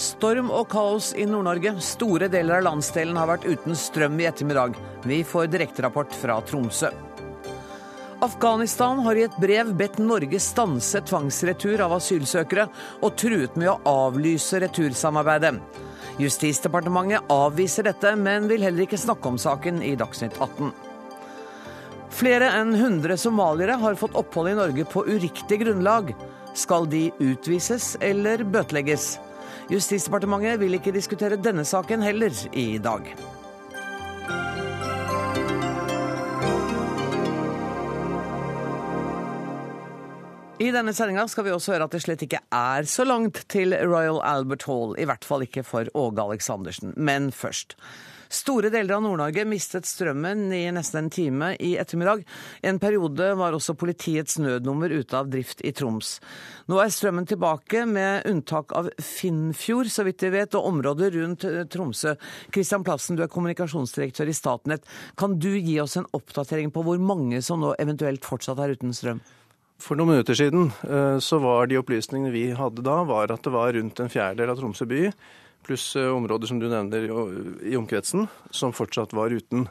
Storm og kaos i Nord-Norge. Store deler av landsdelen har vært uten strøm i ettermiddag. Vi får direkterapport fra Tromsø. Afghanistan har i et brev bedt Norge stanse tvangsretur av asylsøkere, og truet med å avlyse retursamarbeidet. Justisdepartementet avviser dette, men vil heller ikke snakke om saken i Dagsnytt 18. Flere enn 100 somaliere har fått opphold i Norge på uriktig grunnlag. Skal de utvises eller bøtelegges? Justisdepartementet vil ikke diskutere denne saken heller i dag. I denne sendinga skal vi også høre at det slett ikke er så langt til Royal Albert Hall, i hvert fall ikke for Åge Aleksandersen. Men først. Store deler av Nord-Norge mistet strømmen i nesten en time i ettermiddag. En periode var også politiets nødnummer ute av drift i Troms. Nå er strømmen tilbake, med unntak av Finnfjord, så vidt vi vet, og området rundt eh, Tromsø. Kristian Plassen, du er kommunikasjonsdirektør i Statnett. Kan du gi oss en oppdatering på hvor mange som nå eventuelt fortsatt er uten strøm? For noen minutter siden eh, så var de opplysningene vi hadde da, var at det var rundt en fjerdedel av Tromsø by, pluss eh, områder som du nevner i omkretsen, som fortsatt var uten.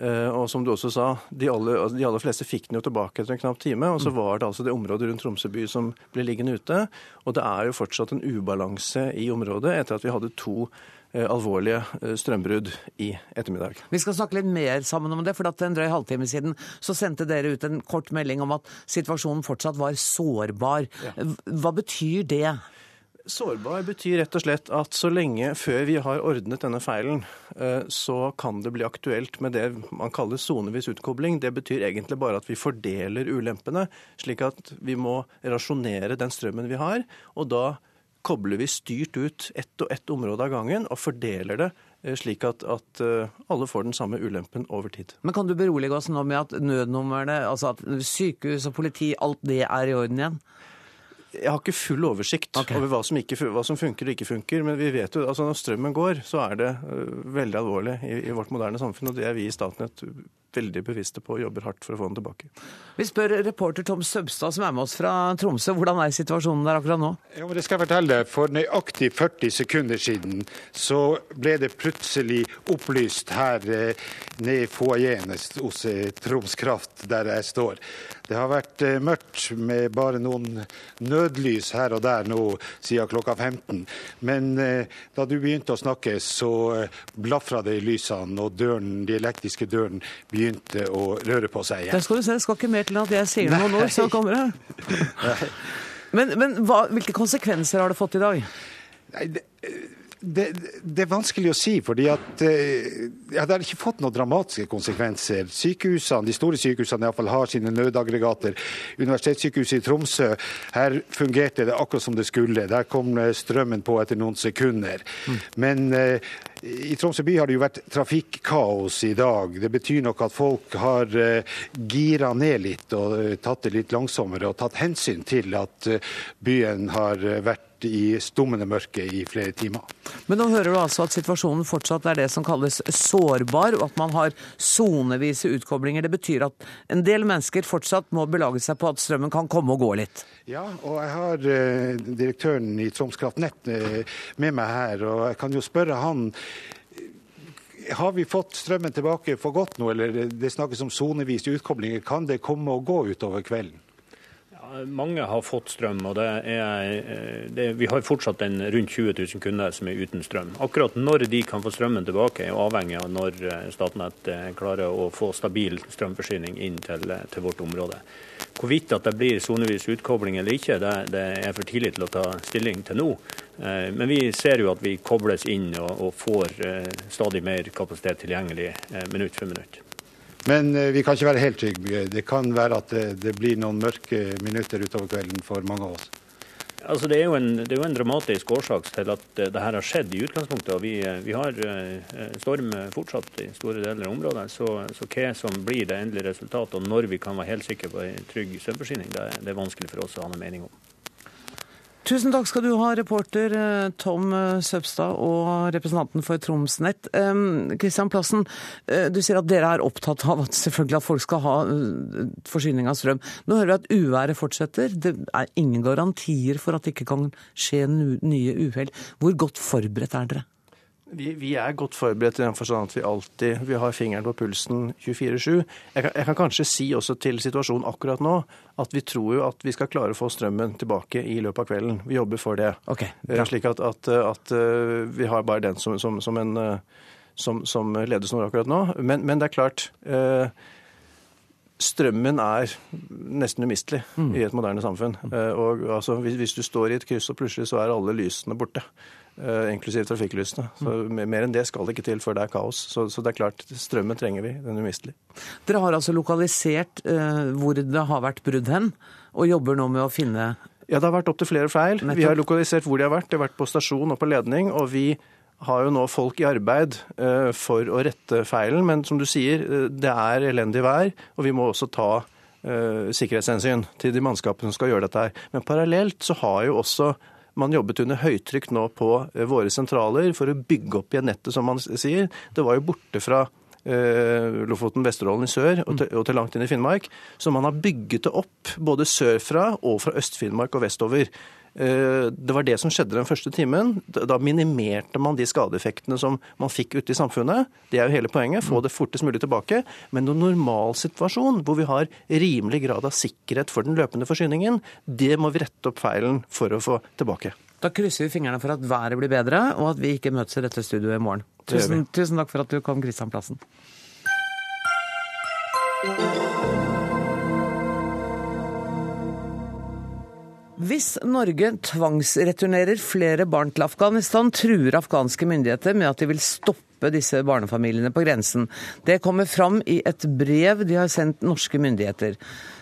Eh, og som du også sa, de aller, altså, de aller, fleste fikk den jo tilbake etter en knapp time. Og så mm. var det altså det området rundt Tromsø by som ble liggende ute. Og det er jo fortsatt en ubalanse i området etter at vi hadde to Eh, alvorlige strømbrudd i ettermiddag. Vi skal snakke litt mer sammen om det, for at en drøy halvtime siden så sendte dere ut en kort melding om at situasjonen fortsatt var sårbar. Ja. Hva betyr det? Sårbar betyr rett og slett at så lenge før vi har ordnet denne feilen, eh, så kan det bli aktuelt med det man kaller sonevis utkobling. Det betyr egentlig bare at vi fordeler ulempene, slik at vi må rasjonere den strømmen vi har. og da kobler vi styrt ut ett og ett område av gangen og fordeler det eh, slik at, at, eh, alle får den samme ulempen over tid. Men Kan du berolige oss nå med at nødnumrene, altså at sykehus og politi, alt det er i orden igjen? Jeg har ikke full oversikt okay. over hva som, ikke, hva som, funker og ikke funker. Men vi vet jo, altså når strømmen går, så er det uh, veldig alvorlig i, i, vårt moderne samfunn. Og det er vi i Statnett veldig bevisste på og jobber hardt for å få den tilbake. Vi spør reporter Tom Søbstad, som er med oss fra Tromsø. Hvordan er situasjonen der akkurat nå? Ja, det skal jeg fortelle. For nøyaktig 40 sekunder siden så ble det plutselig opplyst her eh, nede i foajeen hos eh, Troms Kraft, der jeg står. Det har vært eh, mørkt med bare noen nødlys her og der nå siden klokka 15. Men eh, da du begynte å snakke, så eh, blafra det i lysene, og døren, de elektriske dørene begynte å røre på seg igjen. Der skal du se, det skal ikke mer til at jeg sier noe nå, så kommer det. men, men hva, hvilke konsekvenser har det fått i dag? Nei, det det, det, er vanskelig å si, fordi at eh, ja, det har ikke fått noen dramatiske konsekvenser. Sykehusene, De store sykehusene i fall har sine nødaggregater. Universitetssykehuset i Tromsø, her fungerte det akkurat som det skulle. Der kom eh, strømmen på etter noen sekunder. Mm. Men eh, i Tromsø by har det jo vært trafikkaos i dag. Det betyr nok at folk har eh, gira ned litt og tatt det litt langsommere og tatt hensyn til at byen har vært i stummende mørke i flere timer. Men nå hører du altså at situasjonen fortsatt er det som kalles sårbar, og at man har sonevise utkoblinger. Det betyr at en del mennesker fortsatt må belage seg på at strømmen kan komme og gå litt? Ja, og jeg har uh, direktøren i Troms Kraft Nett uh, med meg her, og jeg kan jo spørre han har vi fått strømmen tilbake for godt nå, eller det snakkes om sonevis utkoblinger. Kan det komme og gå utover kvelden? Mange har fått strøm, og det er, eh, det, vi har fortsatt en rundt 20 000 kunder som er uten strøm. Akkurat når de kan få strømmen tilbake, er avhengig av når eh, Statnett eh, klarer å få stabil strømforsyning inn til, til vårt område. Hvorvidt at det blir sonevis utkobling eller ikke, det, det, er for tidlig til å ta stilling til nå. Men vi ser jo at vi kobles inn og, og får stadig mer kapasitet tilgjengelig minutt for minutt. Men eh, vi kan ikke være helt trygge. Det kan være at det, det blir noen mørke minutter utover kvelden for mange av oss. Altså, det, er en, det, er jo en, dramatisk årsak til at dette det her har skjedd i utgangspunktet. og Vi, eh, vi har storm fortsatt i store deler av området. Så, så, hva som blir det endelige resultatet, og når vi kan være helt sikre på en trygg strømforsyning, det, det, er vanskelig for oss å ha noen mening om. Tusen takk skal du ha, reporter eh, Tom eh, Søbstad og representanten for Tromsnett. Kristian Plassen, eh, du sier at dere er opptatt av at selvfølgelig at folk skal ha forsyning av strøm. Nå hører vi at uværet fortsetter. Det er ingen garantier for at det ikke kan skje nye uhell. Hvor godt forberedt er dere? Vi, vi, er godt forberedt i den forstand at vi alltid vi har fingeren på pulsen 24-7. Jeg, jeg, kan kanskje si også til situasjonen akkurat nå at vi tror jo at vi skal klare å få strømmen tilbake i løpet av kvelden. Vi jobber for det. Okay, ja. Slik at, at, at, eh, vi har bare den som, som, som en eh, som, som ledesnor akkurat nå. Men, men, det er klart eh, Strømmen er nesten umistelig mm. i et moderne samfunn. Mm. Og altså, hvis, hvis, du står i et kryss og plutselig så er alle lysene borte, Eh, inklusiv trafikklysene. Så Mer enn det skal det ikke til før det er kaos. Så, så det er klart, strømmen trenger vi. Den er umistelig. Dere har altså lokalisert eh, hvor det har vært brudd hen, og jobber nå med å finne Ja, det har vært opptil flere feil. Nettopp. Vi har lokalisert hvor de har vært. De har vært på stasjon og på ledning. og vi har jo nå folk i arbeid eh, for å rette feilen, men som du sier, eh, det er elendig vær, og vi må også ta eh, sikkerhetshensyn til de mannskapene som skal gjøre dette her. Men parallelt så har jo også man jobbet under høytrykk nå på eh, våre sentraler for å bygge opp igjen nettet, som man sier. Det var jo borte fra eh, Lofoten, Vesterålen i sør og til, og til, langt inn i Finnmark. Så man har bygget det opp både sørfra og fra Øst-Finnmark og vestover. Eh, det var det som skjedde den første timen. Da minimerte man de skadeeffektene som man fikk ute i samfunnet. Det er jo hele poenget, få det fortest mulig tilbake. Men en normalsituasjon hvor vi har rimelig grad av sikkerhet for den løpende forsyningen, det må vi rette opp feilen for å få tilbake. Da krysser vi fingrene for at været blir bedre, og at vi ikke møtes i dette studioet i morgen. Tusen, tusen takk for at du kom, Kristian Plassen. Hvis Norge tvangsreturnerer flere barn til Afghanistan, truer afghanske myndigheter med at de vil stoppe disse barnefamiliene på grensen. Det kommer fram i et brev de har sendt norske myndigheter.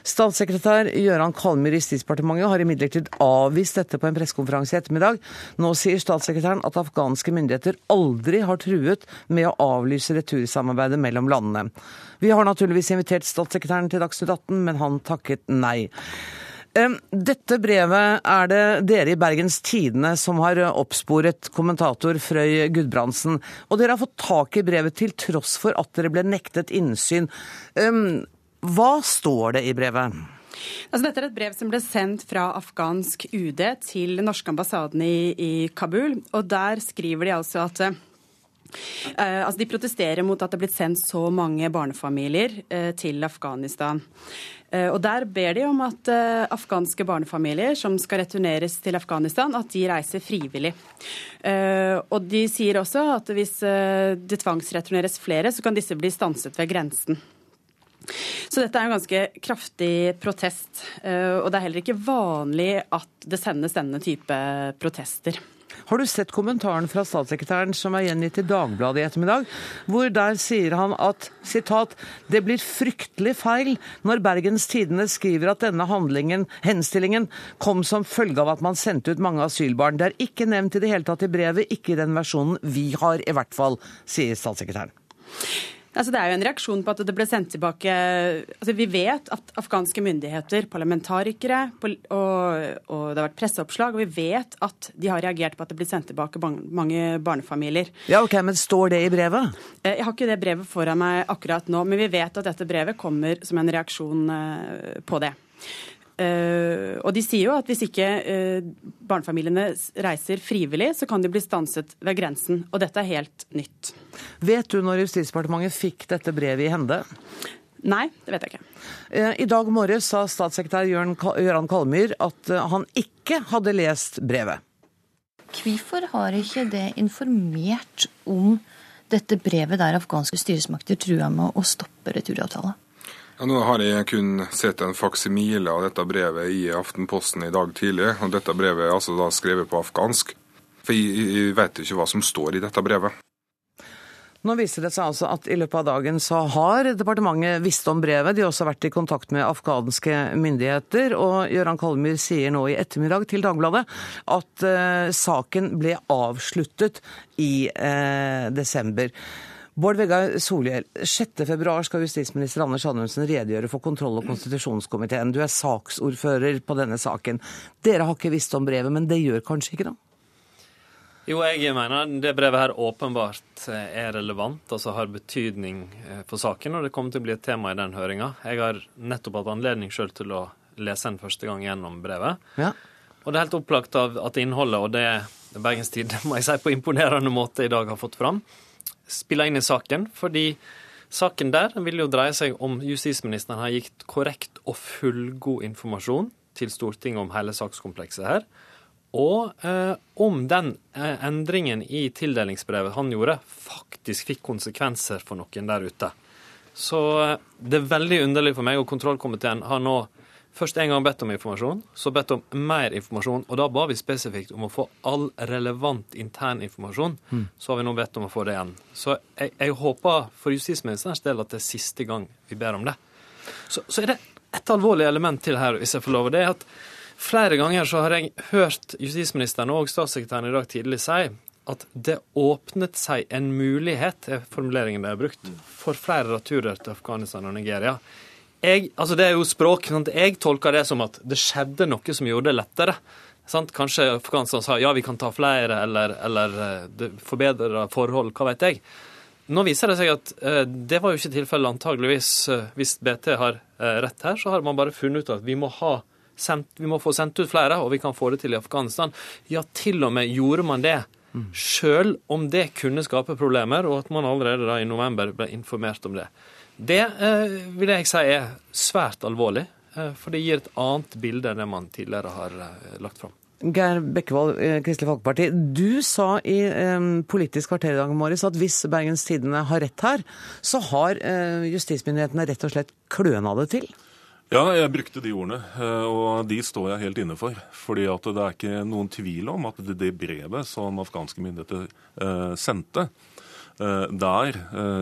Statssekretær Gøran Kalmyr i Justisdepartementet har imidlertid avvist dette på en pressekonferanse i ettermiddag. Nå sier statssekretæren at afghanske myndigheter aldri har truet med å avlyse retursamarbeidet mellom landene. Vi har naturligvis invitert statssekretæren til Dagsnytt 18, men han takket nei. Dette brevet er det dere i Bergens Tidende som har oppsporet, kommentator Frøy Gudbrandsen. Og dere har fått tak i brevet til tross for at dere ble nektet innsyn. Hva står det i brevet? Altså, dette er et brev som ble sendt fra afghansk UD til den norske ambassaden i, i Kabul. Og der skriver de altså at Uh, altså de protesterer mot at det er blitt sendt så mange barnefamilier uh, til Afghanistan. Uh, og Der ber de om at afghanske barnefamilier som skal returneres til Afghanistan, at de reiser frivillig. og De sier også at hvis det tvangsreturneres flere, så kan disse bli stanset ved grensen. Så dette er en ganske kraftig protest. Og det er heller ikke vanlig at det sendes denne type protester. Har du sett kommentaren fra statssekretæren som er gjengitt i Dagbladet i ettermiddag, hvor der sier han at sitat, det blir fryktelig feil når Bergens Tidende skriver at denne henstillingen kom som følge av at man sendte ut mange asylbarn. Det er ikke nevnt i det hele tatt i brevet, ikke i den versjonen vi har i hvert fall, sier statssekretæren. Altså, det er jo en reaksjon på at det ble sendt tilbake altså, Vi vet at afghanske myndigheter, parlamentarikere og, og, det har vært presseoppslag, og vi vet at de har reagert på at det blir sendt tilbake mange barnefamilier. Ja, ok, Men står det i brevet? Eh, jeg har ikke det brevet foran meg akkurat nå, men vi vet at dette brevet kommer som en reaksjon eh, på det. Uh, og de sier jo at hvis ikke uh, barnefamiliene reiser frivillig, så kan de bli stanset ved grensen. Og dette er helt nytt. Vet du når Justisdepartementet fikk dette brevet i hende? Nei, det vet jeg ikke. Uh, I dag morges sa statssekretær Gøran Kalmyr at han ikke hadde lest brevet. Hvorfor har ikke det informert om dette brevet der afghanske styresmakter trua med å stoppe returavtalen? Ja, nå har jeg kun sett en faksimile av dette brevet i Aftenposten i dag tidlig. og Dette brevet er altså da skrevet på afghansk. For jeg, jeg vet ikke hva som står i dette brevet. Nå viser det seg altså at i løpet av dagen så har departementet visst om brevet. De har også vært i kontakt med afghanske myndigheter. Og Gøran Kalmyr sier nå i ettermiddag til Dagbladet at uh, saken ble avsluttet i uh, desember. Bård Vegar Solhjell, 6.2 skal justisminister Anders Anundsen redegjøre for kontroll- og konstitusjonskomiteen. Du er saksordfører på denne saken. Dere har ikke visst om brevet, men det gjør kanskje ikke da? Jo, jeg mener det brevet her åpenbart eh, er relevant, altså har betydning eh, for saken, og det kommer til å bli et tema i den høringa. Jeg har nettopp hatt anledning sjøl til å lese den første gang gjennom brevet. Ja. Og det er helt opplagt av at innholdet, og det Bergens Tidende må jeg si på imponerende måte i dag har fått fram, spiller inn i saken. Fordi saken der vil jo dreie seg om justisministeren har gitt korrekt og fullgod informasjon til Stortinget om hele sakskomplekset her. Og eh, om den eh, endringen i tildelingsbrevet han gjorde, faktisk fikk konsekvenser for noen der ute. Så eh, det er veldig underlig for meg, og kontrollkomiteen har nå først en gang bedt om informasjon, så bedt om mer informasjon, og da ba vi spesifikt om å få all relevant intern informasjon. Mm. Så har vi nå bedt om å få det igjen. Så jeg, jeg håper for justisministerens del at det er siste gang vi ber om det. Så, så er det et alvorlig element til her, hvis jeg får lov. det er at Flere ganger så har jeg hørt justisministeren og statssekretæren i dag tidlig si at det åpnet seg en mulighet, er formuleringen de har brukt, for flere returer til Afghanistan og Nigeria. Jeg, altså det er jo språk. Sant? Jeg tolker det som at det skjedde noe som gjorde det lettere. Sant? Kanskje Afghanistan sa ja, vi kan ta flere, eller, eller eh, forbedre forhold, hva vet jeg. Nå viser det seg at uh, det var jo ikke tilfellet, antageligvis. Uh, hvis BT har uh, rett her, så har man bare funnet ut at vi må ha sendt, vi må få sendt ut flere, og vi kan få det til i Afghanistan. Ja, til og med gjorde man det. Sjøl om det kunne skape problemer, og at man allerede da i november ble informert om det. Det eh, vil jeg si er svært alvorlig, eh, for det gir et annet bilde enn det man tidligere har eh, lagt fram. Geir Bekkevold, eh, Kristelig Folkeparti. Du sa i eh, Politisk kvarter i dag morges at hvis Bergens Tidende har rett her, så har eh, justismyndighetene rett og slett kløna det til? Ja, jeg brukte de ordene, og de står jeg helt inne for. Fordi at det er ikke noen tvil om at det brevet som afghanske myndigheter eh, sendte, der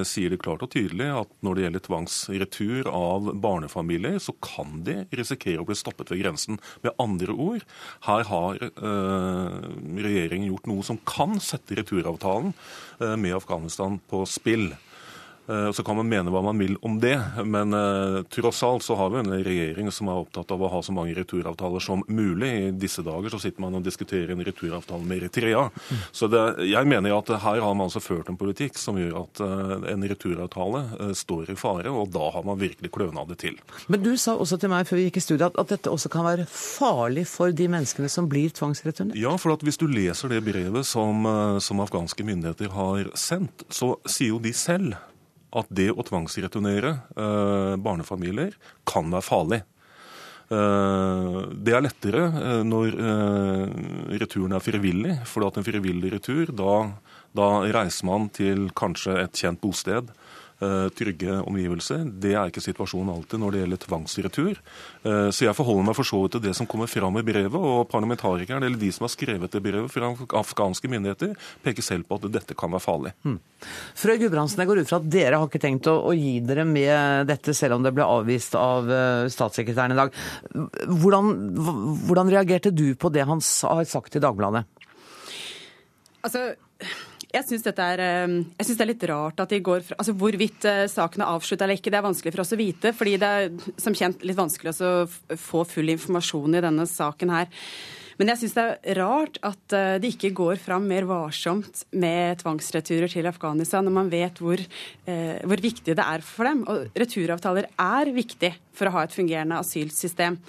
sier de klart og tydelig at når det gjelder tvangsretur av barnefamilier, så kan de risikere å bli stoppet ved grensen. Med andre ord, her har regjeringen gjort noe som kan sette returavtalen med Afghanistan på spill. Eh, så kan man mene hva man vil om det, men uh, tross alt så har vi en regjering som er opptatt av å ha så mange returavtaler som mulig. I disse dager så sitter man og diskuterer en returavtale med Eritrea. Så det, jeg mener at her har man altså ført en politikk som gjør at uh, en returavtale står i fare, og da har man virkelig kløna det til. Men du sa også til meg før vi gikk i studio at, at dette også kan være farlig for de menneskene som blir tvangsreturnert? Ja, for at hvis du leser det brevet som, som afghanske myndigheter har sendt, så sier jo de selv at det å tvangsreturnere eh, barnefamilier kan være farlig. Eh, det er lettere eh, når returen er frivillig, for at en frivillig retur, da, da reiser man til kanskje et kjent bosted trygge omgivelser. Det er ikke situasjonen alltid når det gjelder tvangsretur. Eh, så jeg forholder meg for så vidt til det som kommer fram i brevet, og parlamentarikerne, eller de som har skrevet det brevet fra afghanske myndigheter, peker selv på at dette kan være farlig. Hmm. Frøy Gudbrandsen, jeg går ut fra at dere har ikke tenkt å, å, gi dere med dette, selv om det ble avvist av uh, statssekretæren i dag. Hvordan, hvordan reagerte du på det han har sagt i Dagbladet? Altså, jeg syns det er litt rart at de går fra Altså hvorvidt eh, saken er avslutta eller ikke, det er vanskelig for oss å vite. Fordi det er som kjent litt vanskelig å få full informasjon i denne saken her. Men jeg syns det er rart at eh, de ikke går fram mer varsomt med tvangsreturer til Afghanistan, når man vet hvor, eh, hvor, viktig det er for dem. Og returavtaler er viktig for å ha et fungerende asylsystem.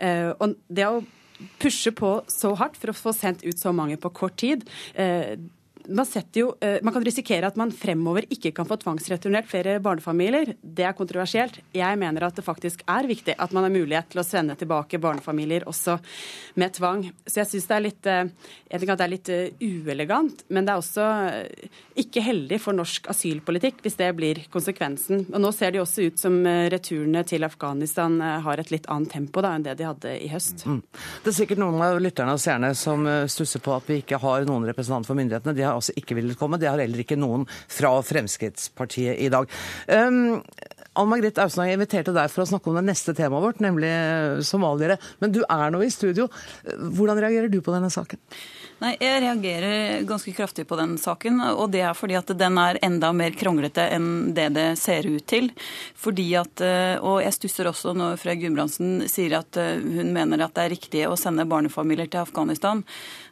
Og det å pushe på så hardt for å få sendt ut så mange på kort tid, man, jo, eh, man, kan risikere at man fremover ikke kan få tvangsreturnert flere barnefamilier. Det er kontroversielt. Jeg mener at det faktisk er viktig at man har mulighet til å sende tilbake barnefamilier også med tvang. Så jeg syns det er litt eh, jeg tenker at det er litt eh, uelegant, men det er også ikke heldig for norsk asylpolitikk hvis det blir konsekvensen. Og nå ser det jo også ut som returene til Afghanistan har et litt annet tempo da, enn det de hadde i høst. Mm. Det er sikkert noen av lytterne og seerne som stusser på at vi ikke har noen representant for myndighetene. De har altså ikke villet komme. Det har heller ikke noen fra Fremskrittspartiet i dag. Um, Ann Margrethe Ausna, jeg inviterte deg for å snakke om det neste temaet vårt, nemlig somaliere. Men du er nå i studio. Hvordan reagerer du på denne saken? Nei, Jeg reagerer ganske kraftig på den saken. Og det er fordi at den er enda mer kronglete enn det det ser ut til. Fordi at, eh, Og jeg stusser også når Frøy Gudbrandsen sier at eh, hun mener at det er riktig å sende barnefamilier til Afghanistan.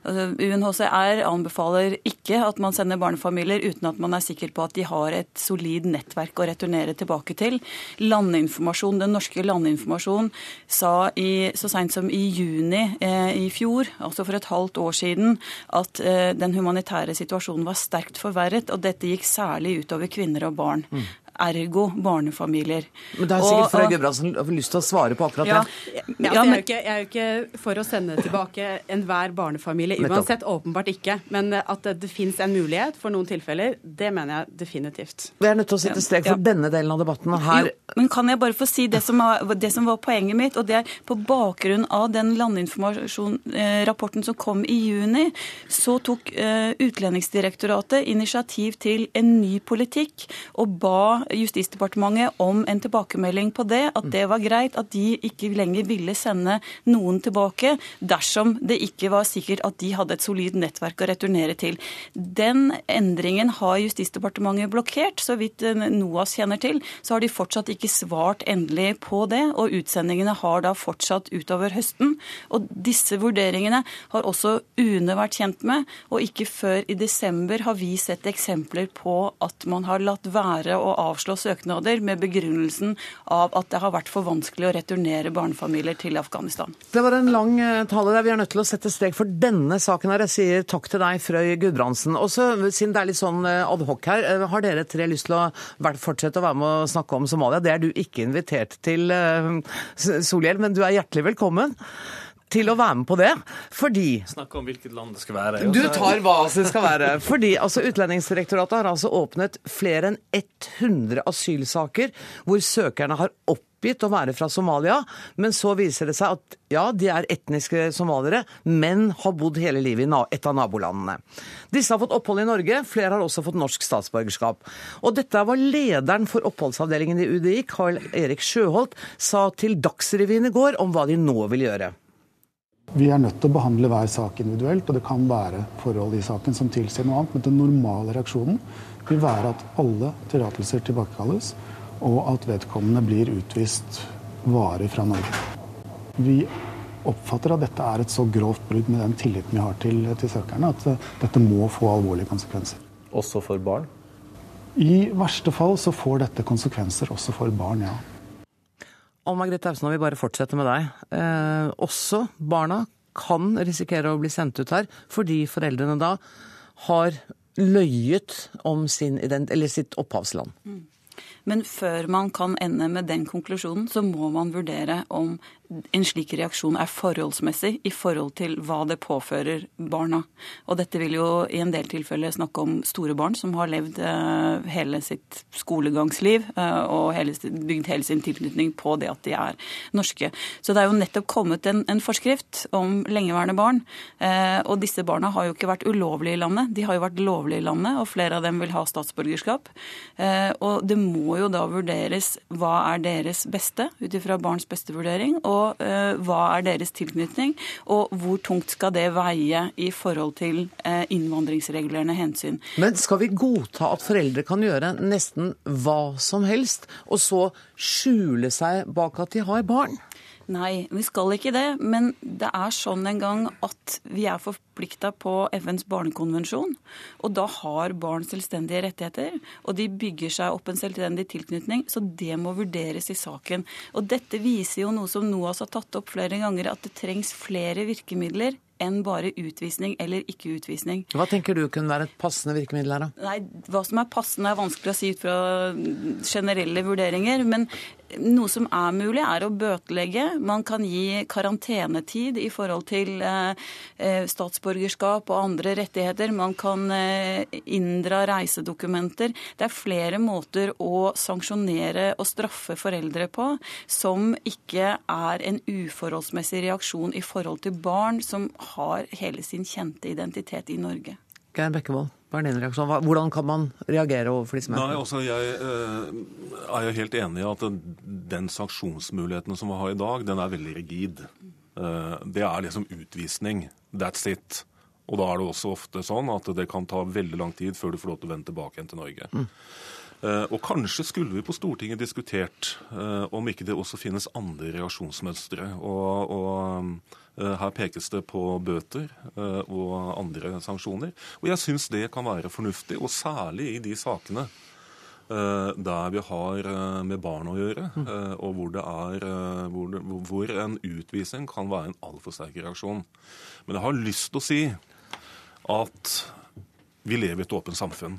Altså, UNHCR anbefaler ikke at man sender barnefamilier uten at man er sikker på at de har et solid nettverk å returnere tilbake til. Landinformasjon, Den norske landinformasjon sa i, så seint som i juni eh, i fjor, altså for et halvt år siden, at eh, den humanitære situasjonen var sterkt forverret, og dette gikk særlig utover kvinner og barn. Mm ergo barnefamilier. Men det er sikkert Frøy Gudbrandsen lyst til å svare på akkurat ja, det. Ja, jeg, er jo ikke, jeg er jo ikke for å sende tilbake enhver barnefamilie, uansett. Åpenbart ikke. Men at det, det fins en mulighet for noen tilfeller, det mener jeg definitivt. Vi er nødt til å sette strek for denne delen av debatten. Her... Jo, men kan jeg bare få si det som, var, det som, var, poenget mitt? Og det er på bakgrunn av den landinformasjonsrapporten som kom i juni, så tok uh, Utlendingsdirektoratet initiativ til en ny politikk og ba Justisdepartementet om en tilbakemelding på det, at det var greit at de ikke lenger ville sende noen tilbake dersom det ikke var sikkert at de hadde et solid nettverk å returnere til. Den endringen har Justisdepartementet blokkert. Så vidt eh, NOAS kjenner til, så har de fortsatt ikke svart endelig på det, og utsendingene har da fortsatt utover høsten. Og disse vurderingene har også UNE vært kjent med, og ikke før i desember har vi sett eksempler på at man har latt være å avsløre avslå søknader med begrunnelsen av at det har vært for vanskelig å returnere barnefamilier til Afghanistan. Det var en lang eh, tale der. Vi er nødt til å sette strek for denne saken her. Jeg sier takk til deg, Frøy Gudbrandsen. Også siden det er litt sånn ad adhoc her, eh, har dere tre lyst til å fortsette å være med og snakke om Somalia? Det er du ikke invitert til, Solhjell, men du er hjertelig velkommen til å være med på det, fordi Snakke om hvilket land det skal være. Du tar hva det skal være. Fordi altså, Utlendingsdirektoratet har altså åpnet flere enn 100 asylsaker hvor søkerne har oppgitt å være fra Somalia, men så viser det seg at ja, de er etniske somaliere, men har bodd hele livet i et av nabolandene. Disse har fått opphold i Norge, flere har også fått norsk statsborgerskap. Og dette var lederen for oppholdsavdelingen i UDI, Carl Erik Sjøholt, sa til Dagsrevyen i går om hva de nå vil gjøre. Vi er nødt til å behandle hver sak individuelt, og det kan være forhold i saken som tilsier noe annet. Men den normale reaksjonen vil være at alle tillatelser tilbakekalles, og at vedkommende blir utvist varig fra Norge. Vi oppfatter at dette er et så grovt brudd med den tilliten vi har til, til søkerne, at dette må få alvorlige konsekvenser. Også for barn? I verste fall så får dette konsekvenser også for barn, ja. Og Margrethe Ausen, vi bare fortsetter med deg. Eh, også barna kan risikere å bli sendt ut her fordi foreldrene da har løyet om sin sitt opphavsland. Mm. Men før man kan ende med den konklusjonen, så må man vurdere om en slik reaksjon er forholdsmessig i forhold til hva det påfører barna. Og dette vil jo i en del tilfeller snakke om store barn som har levd eh, hele sitt skolegangsliv eh, og hele, bygd hele sin tilknytning på det at de er norske. Så det er jo nettopp kommet en, en forskrift om lengeværende barn. Eh, og disse barna har jo ikke vært ulovlige i landet, de har jo vært lovlige i landet, og flere av dem vil ha statsborgerskap. Og det må jo da vurderes hva er deres beste ut ifra barns beste vurdering. og og uh, hva er deres tilknytning, og hvor tungt skal det veie i forhold til uh, innvandringsregulerende hensyn. Men skal vi godta at foreldre kan gjøre nesten hva som helst, og så skjule seg bak at de har barn? Nei, vi skal ikke det. Men det er sånn en gang at vi er forplikta på FNs barnekonvensjon. Og da har barn selvstendige rettigheter. Og de bygger seg opp en selvstendig tilknytning. Så det må vurderes i saken. Og dette viser jo noe som NOAS har tatt opp flere ganger, at det trengs flere virkemidler enn bare utvisning eller ikke utvisning. Hva tenker du kunne være et passende virkemiddel her, da? Nei, Hva som er passende er vanskelig å si ut fra generelle vurderinger. Men noe som er mulig, er å bøtelegge. Man kan gi karantenetid i forhold til eh, eh, statsborgerskap og andre rettigheter. Man kan eh, inndra reisedokumenter. Det er flere måter å sanksjonere og straffe foreldre på som ikke er en uforholdsmessig reaksjon i forhold til barn som har hele sin kjente identitet i Norge. Geir Bekkevold, hva er din reaksjon? Hvordan kan man reagere overfor de som er Nei, altså jeg eh, er jo helt enig i at den, sanksjonsmuligheten som vi har i dag, den er veldig rigid. Eh, det er liksom utvisning. That's it. Og da er det også ofte sånn at det kan ta veldig lang tid før du får lov til å vende tilbake igjen til Norge. Eh, og kanskje skulle vi på Stortinget diskutert om ikke det også finnes andre reaksjonsmønstre. Og, og her pekes det på bøter eh, og andre sanksjoner. Og jeg syns det kan være fornuftig, og særlig i de sakene eh, der vi har eh, med barn å gjøre, eh, og hvor, det er, eh, hvor, det, hvor en utvisning kan være en altfor sterk reaksjon. Men jeg har lyst til å si at vi lever i et åpent samfunn.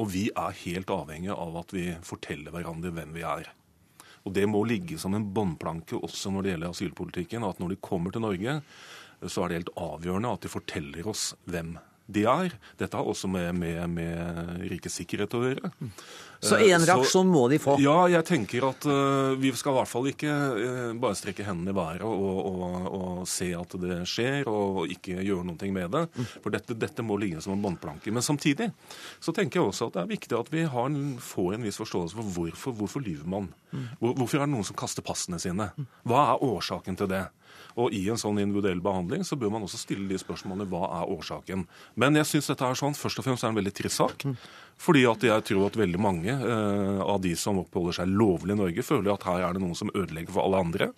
Og vi er helt avhengige av at vi forteller hverandre hvem vi er. Og det må ligge som en båndplanke også når det gjelder asylpolitikken. At når de kommer til Norge, så er det helt avgjørende at de forteller oss hvem de er. Dette har også med, med, med rikets sikkerhet å gjøre. Så én en reaksjon må de få. Ja, jeg tenker at uh, vi skal i hvert fall ikke uh, bare strekke hendene i været og, og, og se at det skjer, og ikke gjøre noe med det. For dette, dette må ligge som en båndplanke. Men samtidig så tenker jeg også at det er viktig at vi har en, får en viss forståelse for hvorfor, hvorfor lyver man. Hvor, hvorfor er det noen som kaster passene sine? Hva er årsaken til det? Og i en sånn individuell behandling så bør man også stille de spørsmålene hva er årsaken. Men jeg syns dette er sånn, først og fremst er en veldig trist sak. Fordi at jeg tror at veldig mange eh, av de som oppholder seg lovlig i Norge, føler at her er det noen som ødelegger for alle andre.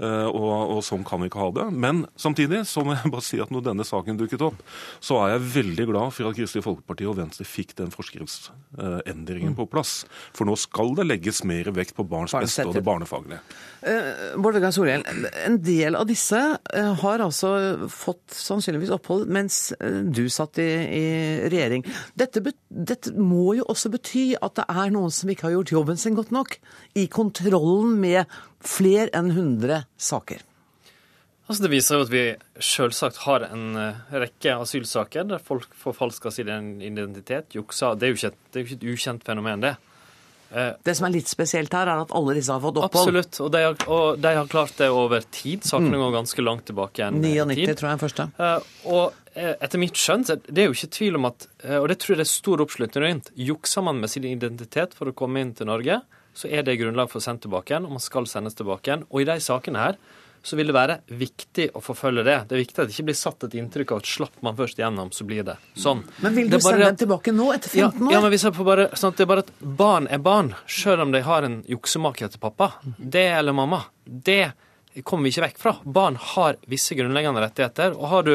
Eh, og, og sånn kan vi ikke ha det. Men samtidig så må jeg bare si at når denne saken dukket opp, så er jeg veldig glad for at Kristelig Folkeparti og Venstre fikk den forskriftsendringen på plass. For nå skal det legges mer vekt på barns beste og det barnefaglige. Eh, Bård Vegar Solhjell, en del av disse eh, har altså fått sannsynligvis opphold mens du satt i, i regjering. Dette, dette må jo også bety at det er noen som ikke har gjort jobben sin godt nok i kontrollen med flere enn 100 saker. Altså Det viser jo at vi selvsagt har en eh, rekke asylsaker der folk forfalsker sin identitet, jukser. Det er jo ikke et, det er jo ikke et ukjent fenomen, det. Eh, Det som er litt spesielt her, er at alle disse har fått opphold. Absolutt, og de, har, og de har klart det over tid. Sakene går ganske langt tilbake igjen. 99 tid. tror jeg første. Eh, og etter mitt skjønn, det er jo ikke tvil om at, og det tror jeg det er stor oppslutning rundt, jukser man med sin identitet for å komme inn til Norge, så er det grunnlag for å sende tilbake igjen, og man skal sendes tilbake igjen. Og i de sakene her så vil det være viktig å forfølge det. Det er viktig at det ikke blir satt et inntrykk av at slapp man først gjennom, så blir det sånn. Men vil du sende dem tilbake nå, etter 15 år? Ja, men hvis jeg får bare, sånn at det er bare at barn er barn, selv om de har en juksemake etter pappa. Det eller mamma. Det kommer vi ikke vekk fra. Barn har visse grunnleggende rettigheter. Og har du,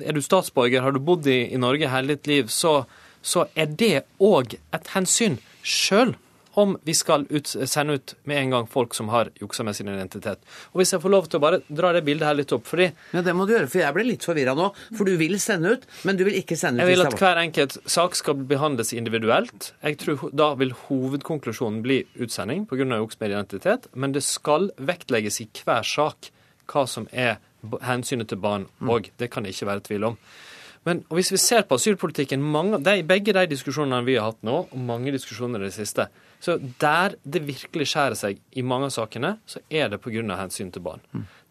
er du statsborger, har du bodd i, i Norge hele ditt liv, så, så er det òg et hensyn. Sjøl om vi skal ut, sende ut med en gang folk som har juksa med sin identitet. Og hvis jeg får lov til å bare dra det bildet her litt opp, fordi Ja, det må du gjøre, for jeg ble litt forvirra nå. For du vil sende ut, men du vil ikke sende ut Jeg vil at er hver enkelt sak skal behandles individuelt. Jeg tror Da vil hovedkonklusjonen bli utsending pga. juks med identitet, men det skal vektlegges i hver sak hva som er hensynet til barn òg. Det kan det ikke være tvil om. Men hvis vi ser på asylpolitikken, mange, de, begge de diskusjonene vi har hatt nå, og mange diskusjoner i det siste, så der det virkelig skjærer seg i mange av sakene, så er det pga. hensyn til barn.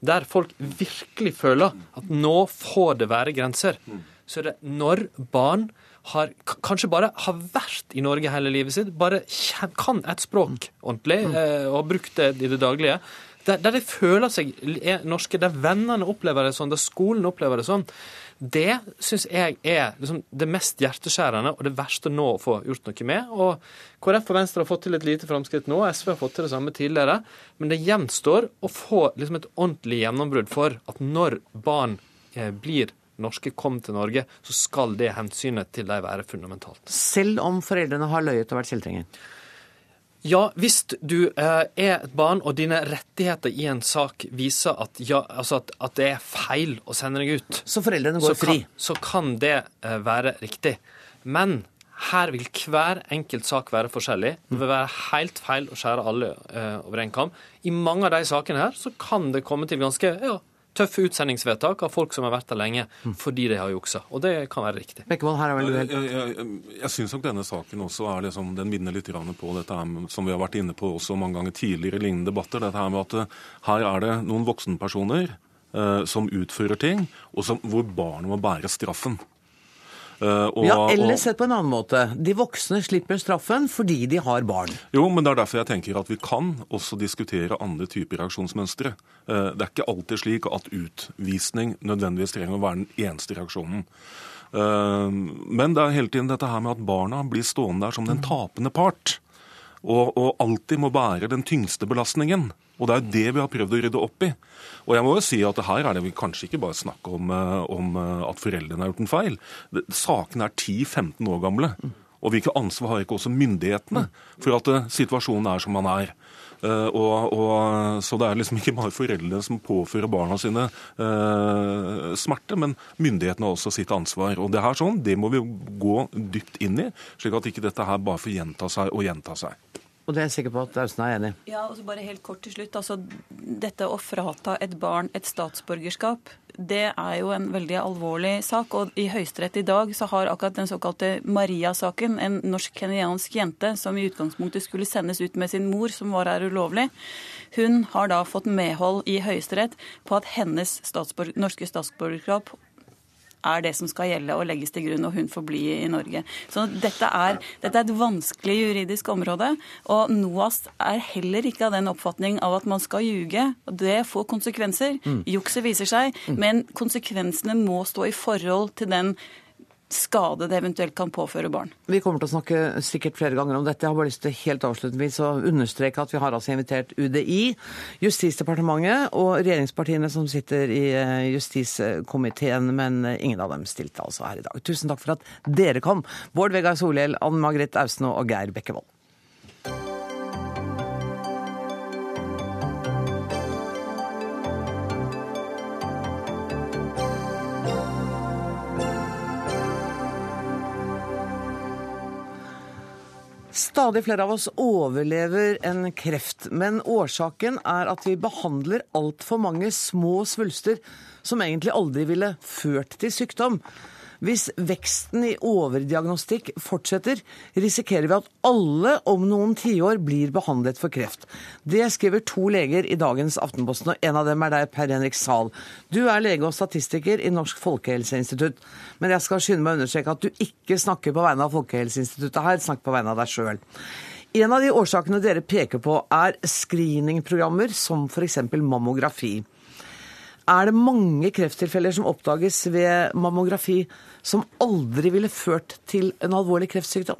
Der folk virkelig føler at nå får det være grenser, så er det når barn har, kanskje bare har vært i Norge hele livet sitt, bare kan et språk ordentlig eh, og har brukt det i det daglige. Der, der de føler seg norske, der vennene opplever det sånn, der skolen opplever det sånn. Det syns jeg er liksom det mest hjerteskjærende og det verste nå å få gjort noe med. Og KrF og Venstre har fått til et lite framskritt nå, SV har fått til det samme tidligere. Men det gjenstår å få liksom et ordentlig gjennombrudd for at når barn eh, blir norske, kom til Norge, så skal det hensynet til dem være fundamentalt. Selv om foreldrene har løyet og vært kjeltringer. Ja, hvis du eh, er et barn og dine rettigheter i en sak viser at, ja, altså at, at det er feil å sende deg ut, Så foreldrene går så fri. kan, så kan det eh, være riktig. Men her vil hver enkelt sak være forskjellig. Det vil være helt feil å skjære alle eh, over en kam. I mange av de sakene her så kan det komme til ganske ja, tøffe utsendingsvedtak av folk som har vært der lenge fordi de har juksa. Og det kan være riktig. Bekkevold, her er vel du helt jeg, jeg, jeg syns nok denne saken også er liksom, den minner litt på dette her, som vi har vært inne på også mange ganger tidligere i lignende debatter. Dette her med at eh, her er det noen voksenpersoner eh, som utfører ting, og som, hvor barnet må bære straffen. Eh, og, Ja, eller sett på en annen måte. De voksne slipper straffen fordi de har barn. Jo, men det er derfor jeg tenker at vi kan også diskutere andre typer reaksjonsmønstre. Eh, Det er ikke alltid slik at utvisning nødvendigvis trenger å være den eneste reaksjonen. Eh, Men det er hele tiden dette her med at barna blir stående der som den tapende part. Og, og alltid må bære den tyngste belastningen. Og det er det vi har prøvd å rydde opp i. Og jeg må jo si at her er det vi kanskje ikke bare snakk om, eh, om eh, at foreldrene har gjort en feil. Sakene er 10-15 år gamle. Og hvilket ansvar har ikke også myndighetene for at eh, situasjonen er som den er? Og, og, så det er liksom ikke bare foreldrene som påfører barna sine eh, smerte, men myndighetene har også sitt ansvar. Og det her sånn, det må vi gå dypt inn i, slik at ikke dette her bare får gjenta seg og gjenta seg. Og det er jeg sikker på at Austen er enig i. Ja, og så bare helt kort til slutt. Altså, dette å frata et barn et statsborgerskap, det er jo en veldig alvorlig sak. Og i Høyesterett i dag så har akkurat den såkalte Maria-saken, en norsk-kenyansk jente som i utgangspunktet skulle sendes ut med sin mor, som var her ulovlig, hun har da fått medhold i Høyesterett på at hennes statsborg norske statsborgerskap er det som skal gjelde og legges til grunn, og hun får bli i Norge. Så dette er, dette er et vanskelig juridisk område, og NOAS er heller ikke av den oppfatning av at man skal ljuge. Det får konsekvenser. Jukset viser seg, men konsekvensene må stå i forhold til den skade det eventuelt kan påføre barn. Vi kommer til å snakke sikkert flere ganger om dette. Jeg har bare lyst til helt avslutningsvis å understreke at vi har altså invitert UDI, Justisdepartementet og regjeringspartiene som sitter i eh, justiskomiteen, men ingen av dem stilte altså her i dag. Tusen takk for at dere kom. Bård Vegar Solhjell, Ann Margrethe Austno og Geir Bekkevold. Stadig flere av oss overlever en kreft, men årsaken er at vi behandler altfor mange små svulster som egentlig aldri ville ført til sykdom. Hvis veksten i overdiagnostikk fortsetter, risikerer vi at alle om noen tiår blir behandlet for kreft. Det skriver to leger i dagens Aftenposten, og en av dem er deg, Per Henrik Sahl. Du er lege og statistiker i Norsk folkehelseinstitutt, men jeg skal skynde meg å understreke at du ikke snakker på vegne av Folkehelseinstituttet her, snakk på vegne av deg sjøl. En av de årsakene dere peker på, er screeningprogrammer som f.eks. mammografi. Er det mange krefttilfeller som oppdages ved mammografi som aldri ville ført til en alvorlig kreftsykdom?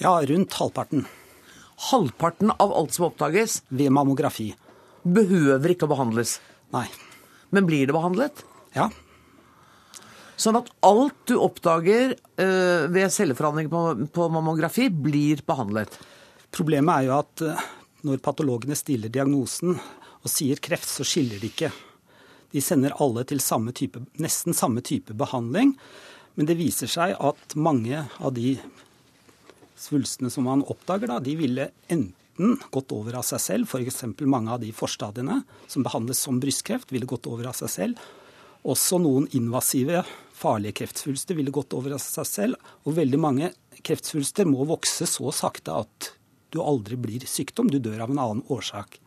Ja, rundt halvparten. Halvparten av alt som oppdages, Ved mammografi. behøver ikke å behandles. Nei. Men blir det behandlet? Ja. Sånn at alt du oppdager uh, ved celleforandring på, på mammografi, blir behandlet. Problemet er jo at uh, når patologene stiller diagnosen og sier kreft, så skiller de ikke. De sender alle til samme type, nesten samme type behandling, men det viser seg at mange av de svulstene som man oppdager, da, de ville enten gått over av seg selv, f.eks. mange av de forstadiene som behandles som brystkreft, ville gått over av seg selv. Også noen invasive, farlige kreftsvulster ville gått over av seg selv. Og veldig mange kreftsvulster må vokse så sakte at du aldri blir sykdom, du dør av en annen årsak.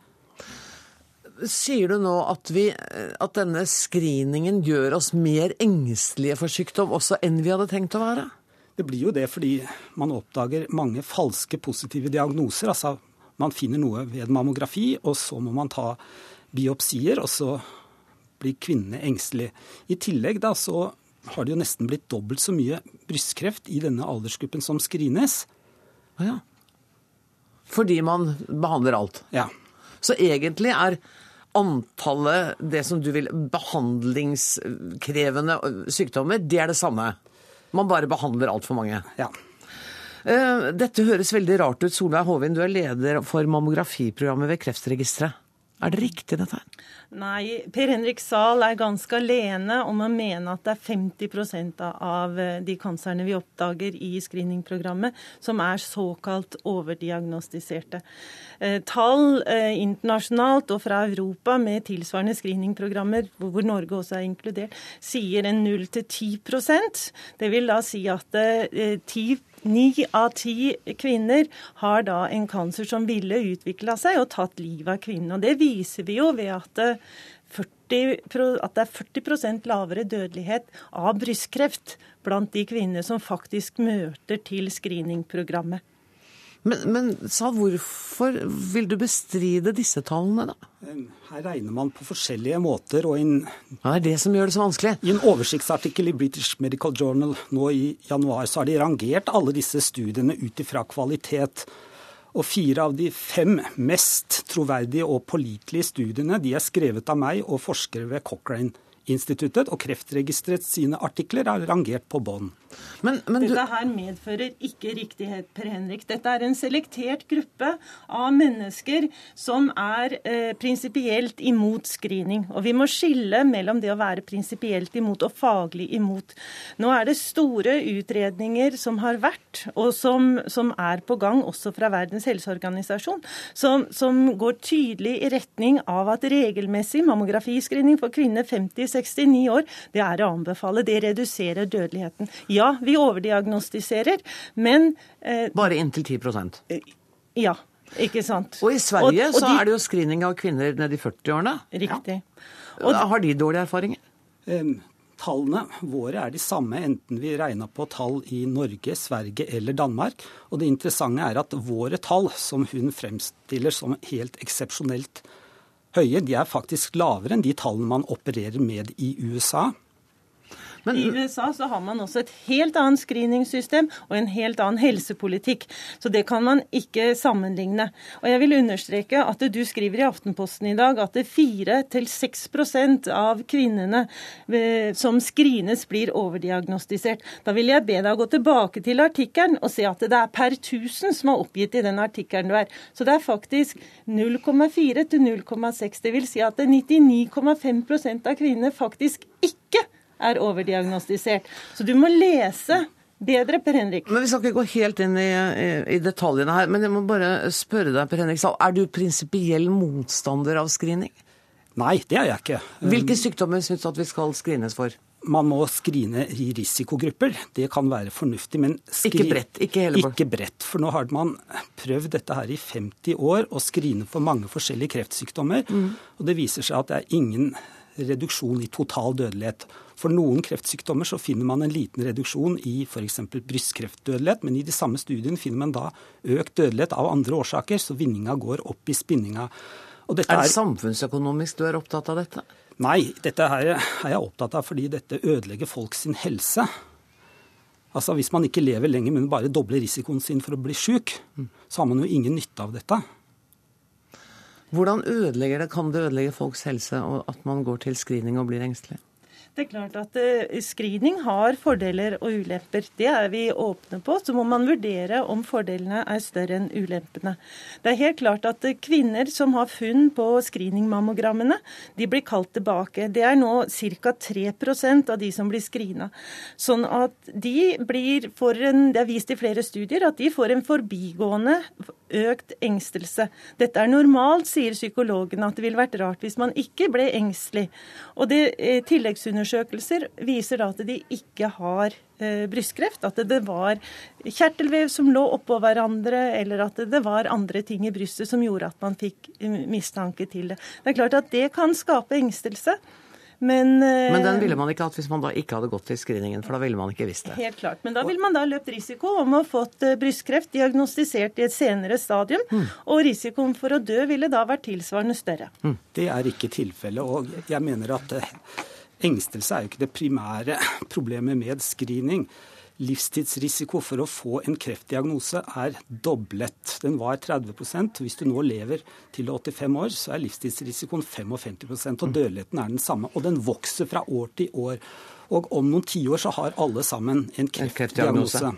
Sier du nå at, vi, at denne screeningen gjør oss mer engstelige for sykdom også enn vi hadde tenkt å være? Det blir jo det fordi man oppdager mange falske positive diagnoser. Altså man finner noe ved mammografi, og så må man ta biopsier, og så blir kvinnene engstelige. I tillegg da så har det jo nesten blitt dobbelt så mye brystkreft i denne aldersgruppen som screenes. Ja. Fordi man behandler alt. Ja. Så egentlig er antallet det som du vil behandlingskrevende sykdommer, det er det samme. Man bare behandler altfor mange. Ja. Eh, Dette høres veldig rart ut. Solveig Håvin, du er leder for mammografiprogrammet ved Kreftregisteret. Er det riktig, dette her? Nei, Per Henrik Zahl er ganske alene om å mene at det er 50 av eh, de kanserne vi oppdager i screeningprogrammet, som er såkalt overdiagnostiserte. Eh, Tall eh, internasjonalt og fra Europa med tilsvarende screeningprogrammer, hvor Norge også er inkludert, sier en 0-10% Det vil da si at eh, 10 Ni av ti kvinner har da en cancer som ville utvikla seg og tatt livet av kvinnen. Og det viser vi jo ved at 40, at det er 40% lavere dødelighet av brystkreft blant de kvinner som faktisk møter til screeningprogrammet. Men, men sa, hvorfor vil du bestride disse tallene, da? Her regner man på forskjellige måter. og in, Det er det som gjør det så vanskelig. I en oversiktsartikkel i British Medical Journal nå i januar så har de rangert alle disse studiene ut ifra kvalitet. Og fire av de fem mest troverdige og pålitelige studiene de er skrevet av meg og forskere ved Cochrane-instituttet, og Kreftregisteret sine artikler er rangert på bånn. Men, men Dette her medfører ikke riktighet, Per Henrik. Dette er en selektert gruppe av mennesker som er eh, prinsipielt imot screening. Og vi må skille mellom det å være prinsipielt imot og faglig imot. Nå er det store utredninger som har vært, og som, som er på gang også fra Verdens helseorganisasjon, som, som går tydelig i retning av at regelmessig mammografiscreening for kvinner 50-69 år, det er å anbefale. Det reduserer dødeligheten. Ja, vi overdiagnostiserer, men eh, Bare inntil 10% Ja. Ikke sant. Og i Sverige og, og så de... er det jo screening av kvinner ned i 40-årene. Riktig. Ja. Og, har de dårlige erfaringer? Um, tallene våre er de samme enten vi regner på tall i Norge, Sverige eller Danmark. Og det interessante er at våre tall, som hun fremstiller som helt eksepsjonelt høye, de er faktisk lavere enn de tallene man opererer med i USA. Men, I USA så har man også et helt annet screeningssystem og en helt annen helsepolitikk. Så det kan man ikke sammenligne. Og jeg vil understreke at du skriver i Aftenposten i dag at 4-6 av kvinnene eh, som screenes, blir overdiagnostisert. Da vil jeg be deg å gå tilbake til artikkelen og se at det er per 1000 som er oppgitt i den artikkelen du er. Så det er faktisk 0,4 til 0,6. Det vil si at 99,5% av kvinnene faktisk ikke er overdiagnostisert. Så du må lese bedre, Per Henrik. Men Vi skal ikke gå helt inn i, i, i detaljene her, men jeg må bare spørre deg, Per Henrik Er du prinsipiell motstander av screening? Nei, det er jeg ikke. Hvilke sykdommer syns du at vi skal screenes for? Man må skrine i risikogrupper. Det kan være fornuftig, men skri... Ikke bredt? Ikke hele Ikke bredt. For nå har man prøvd dette her i 50 år, å skrine for mange forskjellige kreftsykdommer. Mm. Og det viser seg at det er ingen reduksjon i total dødelighet. For noen kreftsykdommer så finner man en liten reduksjon i f.eks. brystkreftdødelighet, men i de samme studiene finner man da økt dødelighet av andre årsaker, så vinninga går opp i spinninga. er det samfunnsøkonomisk du er opptatt av dette? Nei, dette her er jeg opptatt av fordi dette ødelegger folk sin helse. Altså Hvis man ikke lever lenger, men bare dobler risikoen sin for å bli syk, så har man jo ingen nytte av dette. Hvordan ødelegger det, kan det ødelegge folks helse at man går til screening og blir engstelig? Det er klart at uh, Screening har fordeler og ulemper. Det er vi åpne på. Så må man vurdere om fordelene er større enn ulempene. Det er helt klart at uh, kvinner som har funn på screeningmammogrammene, de blir kalt tilbake. Det er nå ca. 3% av de som blir screena. Sånn at de blir for en, Det er vist i flere studier at de får en forbigående økt engstelse. Dette er normalt, sier psykologene, at det ville vært rart hvis man ikke ble engstelig. Og det eh, tilleggsundersøkelser viser da at de ikke har eh, brystkreft. At det var kjertelvev som lå oppå hverandre, eller at det var andre ting i brystet som gjorde at man fikk eh, mistanke til det. Det er klart at det kan skape engstelse. Men, eh, men, den ville man ikke hatt hvis man da ikke hadde gått til screeningen, for da ville man ikke visst det. Helt klart, Men da ville man da løpt risiko om å ha fått eh, brystkreft diagnostisert i et senere stadium, mm. og risikoen for å dø ville da vært tilsvarende større. Mm. Det er ikke tilfellet, og jeg mener at Engstelse er jo ikke det primære problemet med screening. Livstidsrisiko for å få en kreftdiagnose er doblet. Den var 30% Hvis du nå lever til 85 år, så er livstidsrisikoen 55% og dødeligheten er den samme. Og den vokser fra år til år. Og om noen tiår så har alle sammen en kreftdiagnose.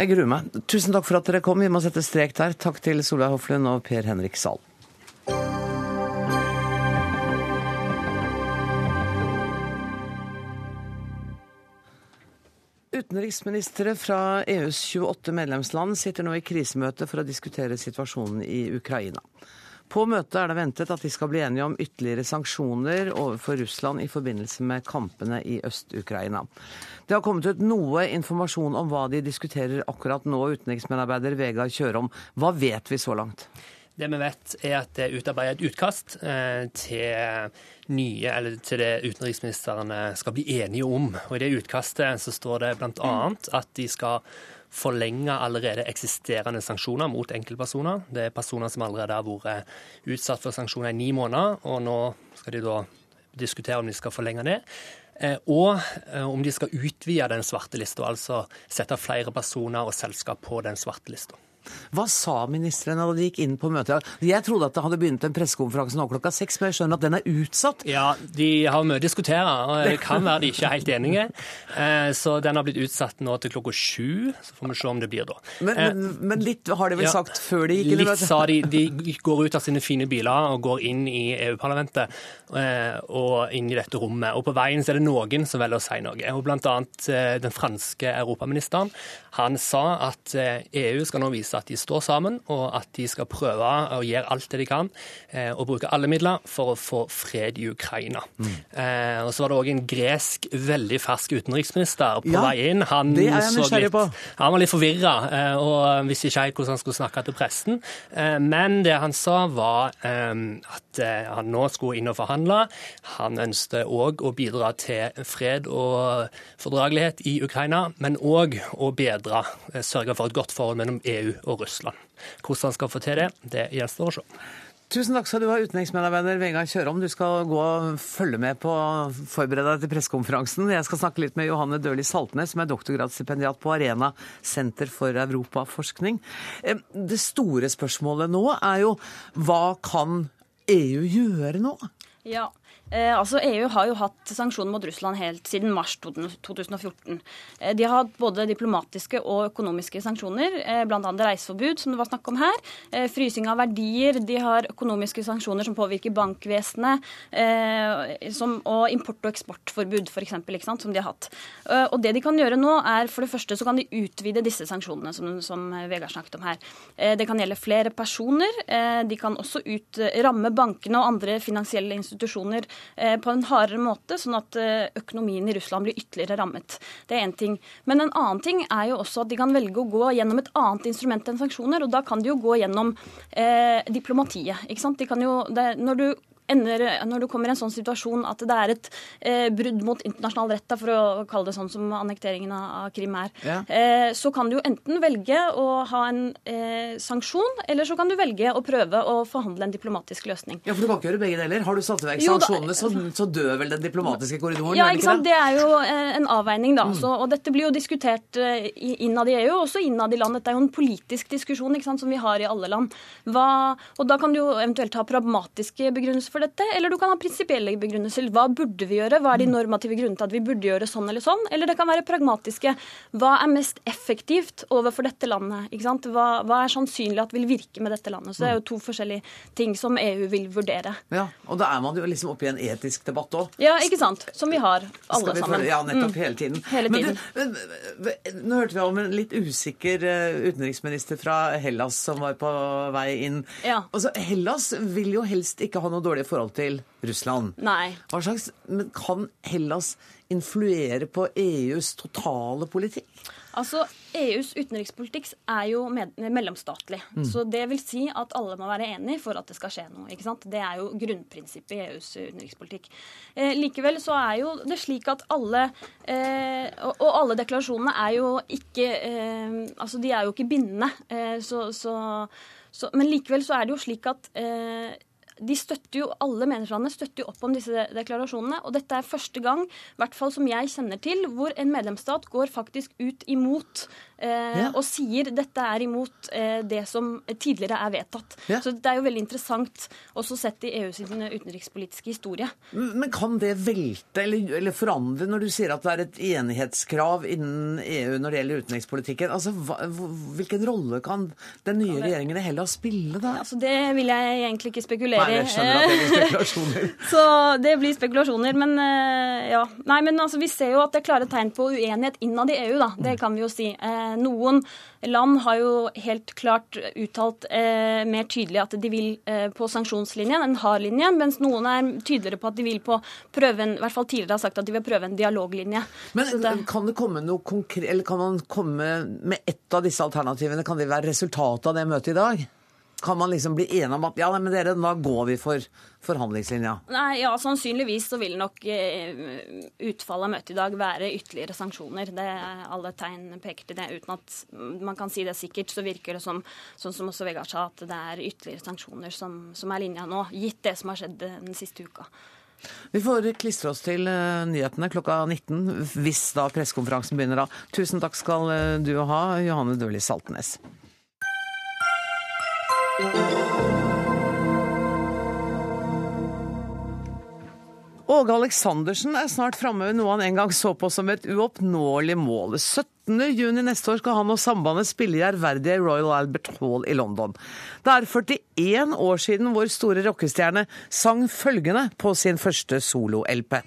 Jeg gruer meg. Tusen takk for at dere kom. Vi må sette strek der. Takk til Solveig Hoflund og Per Henrik Sahl. Utenriksministre fra EUs 28 medlemsland sitter nå i krisemøte for å diskutere situasjonen i Ukraina. På møtet er det ventet at de skal bli enige om ytterligere sanksjoner overfor Russland i forbindelse med kampene i Øst-Ukraina. Det har kommet ut noe informasjon om hva de diskuterer akkurat nå, utenriksmedarbeider Vegard Kjørom. Hva vet vi så langt? Det vi vet, er at det er utarbeidet et utkast eh, til nye, til det utenriksministrene skal bli enige om. Og I det utkastet så står det bl.a. at de skal forlenge allerede eksisterende sanksjoner mot enkeltpersoner. Det er personer som allerede har vært utsatt for sanksjoner i ni måneder, og nå skal de da diskutere om de skal forlenge det. Eh, og eh, om de skal utvide den svarte lista, altså sette flere personer og selskap på den svarte lista. Hva sa ministrene da de gikk inn på møtet? Jeg trodde at det hadde begynt en pressekonferanse nå klokka seks, men jeg skjønner at den er utsatt? Ja, de har mye å diskutere, og det kan være de ikke er helt enige. Eh, så den har blitt utsatt nå til klokka sju, så får vi se om det blir da. Men, men, eh, men litt har de vel sagt før de gikk inn i møtet? Litt sa de. De går ut av sine fine biler og går inn i EU-parlamentet og inn i dette rommet. Og på veien så er det noen som velger å si noe. Og blant annet den franske europaministeren. Han sa at EU skal nå vise at de står sammen, og at de skal prøve å gjøre alt det de kan eh, og bruke alle midler for å få fred i Ukraina. Mm. Eh, og Så var det òg en gresk, veldig fersk utenriksminister på ja, vei inn. Han, på. han var litt forvirra eh, og visste ikke helt hvordan han skulle snakke til pressen. Men det han sa, var eh, at han nå skulle inn og forhandle. Han ønsket òg å bidra til fred og fordragelighet i Ukraina, men òg å bedre, sørge for et godt forhold mellom EU og Russland. Hvordan han skal få til det, det gjenstår å se. Tusen takk skal du ha, utenriksmedarbeider Vegard Kjørom. Du skal gå og følge med på forberede deg til pressekonferansen. Jeg skal snakke litt med Johanne Døhli Saltnes, som er doktorgradsstipendiat på Arena senter for europaforskning. Eh, det store spørsmålet nå er jo hva kan EU gjøre nå? Ja, Eh, altså EU har jo hatt sanksjoner mot Russland helt siden mars 2014. Eh, de har hatt både diplomatiske og økonomiske sanksjoner, eh, bl.a. reiseforbud, som det var snakk om her. Eh, frysing av verdier. De har økonomiske sanksjoner som påvirker bankvesenet. Eh, som, og import- og eksportforbud, f.eks., som de har hatt. Eh, og det de kan gjøre nå, er for det første så kan de utvide disse sanksjonene, som, som Vegard snakket om her. det kan gjelde flere personer. de kan også ut, ramme bankene og andre finansielle institusjoner Eh, på en hardere måte, sånn at eh, økonomien i Russland blir ytterligere rammet. Det er én ting. Men en annen ting er jo også at de kan velge å gå gjennom et annet instrument enn sanksjoner. Og da kan de jo gå gjennom eh, diplomatiet. ikke sant? De kan jo, det, når du ender, når du kommer i en sånn situasjon at det er et eh, brudd mot internasjonal rett, for å kalle det sånn som annekteringen av, Krim er, ja. eh, så kan du jo enten velge å ha en eh, sanksjon, eller så kan du velge å prøve å forhandle en diplomatisk løsning. Ja, for du kan ikke gjøre begge deler. Har du satt i verk sanksjonene, så, så, dør vel den diplomatiske korridoren? Ja, ikke sant. Det? det er jo eh, en avveining, da. Mm. Så, og dette blir jo diskutert eh, innad i EU, og også innad i land. Dette er jo en politisk diskusjon ikke sant, som vi har i alle land. Hva, og da kan du jo eventuelt ha pragmatiske begrunnelser for for dette, eller du kan ha prinsipielle begrunnelser. Hva burde vi gjøre? Hva er de mm. normative grunnene til at vi burde gjøre sånn eller sånn? Eller det kan være pragmatiske. Hva er mest effektivt overfor dette landet? Hva, hva, er sannsynlig at vil virke med dette landet? Så det er jo to forskjellige ting som EU vil vurdere. Ja, Og da er man jo liksom oppe i en etisk debatt òg. Ja, ikke sant. Som vi har alle vi sammen. Ja, nettopp. Mm. Hele tiden. Hele tiden. Men du, nå hørte vi om en litt usikker eh, utenriksminister fra Hellas som var på vei inn. Ja. Altså, Hellas vil jo helst ikke ha noe dårlige forhold til Russland. Nei. Hva slags, men Kan Hellas influere på EUs totale politikk? Altså, EUs utenrikspolitikk er jo med, mellomstatlig. Mm. Så det vil si at alle må være enige for at det skal skje noe. ikke sant? Det er jo grunnprinsippet i EUs utenrikspolitikk. Eh, likevel så er jo det slik at alle eh, og, og, alle deklarasjonene er jo ikke eh, Altså, de er jo ikke bindende. Eh, så, så, så, men likevel så er det jo slik at eh, de støtter jo, Alle medlemslandene støtter jo opp om disse deklarasjonene. Og dette er første gang, i hvert fall som jeg kjenner til, hvor en medlemsstat går faktisk ut imot eh, ja. og sier dette er imot eh, det som tidligere er vedtatt. Ja. Så det er jo veldig interessant også sett i EUs utenrikspolitiske historie. Men kan det velte eller, eller, forandre når du sier at det er et enighetskrav innen EU når det gjelder utenrikspolitikken? Altså, hva, Hvilken rolle kan den nye regjeringen i Hellas spille da? Altså, det vil jeg egentlig ikke spekulere. Jeg skjønner at det blir spekulasjoner. Så det blir spekulasjoner. Men eh, ja. Nei, men altså, vi ser jo at det er klare tegn på uenighet innad i EU, da. Det kan vi jo si. Eh, noen land har jo helt klart uttalt eh, mer tydelig at de vil på sanksjonslinjen, en hard linje, mens noen er tydeligere på at de vil på prøven, i hvert fall tidligere har sagt at de vil prøve en dialoglinje. Så det, Men kan det komme noe konkret, eller kan man komme med ett av disse alternativene? Kan det være resultatet av det møtet i dag? Kan man liksom bli enige om at ja, men dere, da går vi for forhandlingslinja? Nei, ja, Sannsynligvis så vil nok eh, utfallet av møtet i dag være ytterligere sanksjoner. Det er Alle tegn peker til det. Uten at man kan si det sikkert, så virker det som sånn som også Vegard sa, at det er ytterligere sanksjoner som, som er linja nå, gitt det som har skjedd den siste uka. Vi får klistre oss til eh, nyhetene klokka 19, hvis da pressekonferansen begynner da. Tusen takk skal eh, du ha, Johanne Døhli Saltnes. Åge Aleksandersen er snart framme ved noe han en gang så på som et uoppnåelig mål. 17. juni neste år skal han og sambandet spille i ærverdige Royal Albert Hall i London. Det er 41 år siden vår store rockestjerne sang følgende på sin første solo-LP.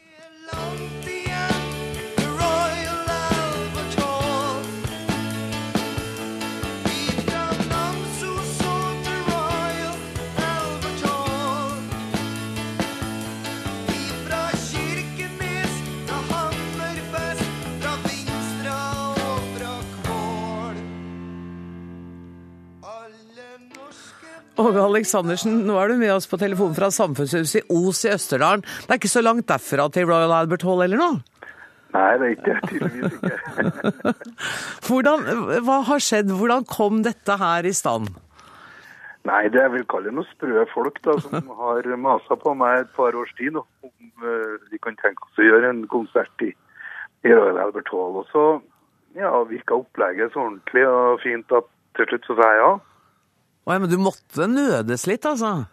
Åge Aleksandersen, nå er du med oss på telefon fra Samfunnshuset i Os i Østerdalen. Det er ikke så langt derfra til Royal Albert Hall eller noe? Nei, det er ikke tydeligvis ikke. Hvordan, hva har skjedd? Hvordan kom dette her i stand? Nei, det jeg vil kalle noen sprø folk da, som har masa på meg et par års tid nå, om uh, de kan tenke oss å gjøre en konsert i, i Royal Albert Hall. Og så ja, virka opplegget så ordentlig og fint at til slutt så sa jeg ja. Ja, men du måtte nødes litt, altså?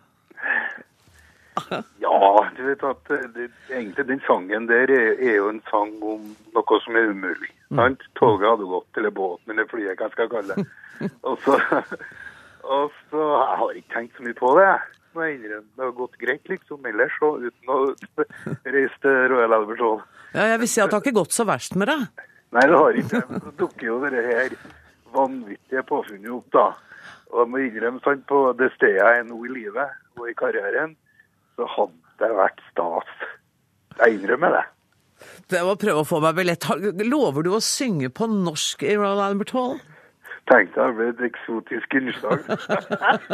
Ja, du vet at det, egentlig den sangen der er, er jo en sang om noe som er umulig. sant? Toget hadde gått, eller båten, eller flyet, hva skal jeg kalle det. Og så, og så Jeg har ikke tenkt så mye på det. Må jeg innrømme. Det har gått greit liksom ellers, og uten å reise til Royal Albert Hall. Ja, jeg vil si at det har ikke gått så verst med deg. Nei, det har ikke det. Så dukker jo det her vanvittige påfunnet opp, da. Og jeg må innrømme sånn, på det stedet jeg er nå i livet og i karrieren, så hadde det vært stas. Jeg innrømmer det. Det var å prøve å få meg billett. Lover du å synge på norsk i Royal Albert Hall? Tenkte jeg ble et eksotisk innslag.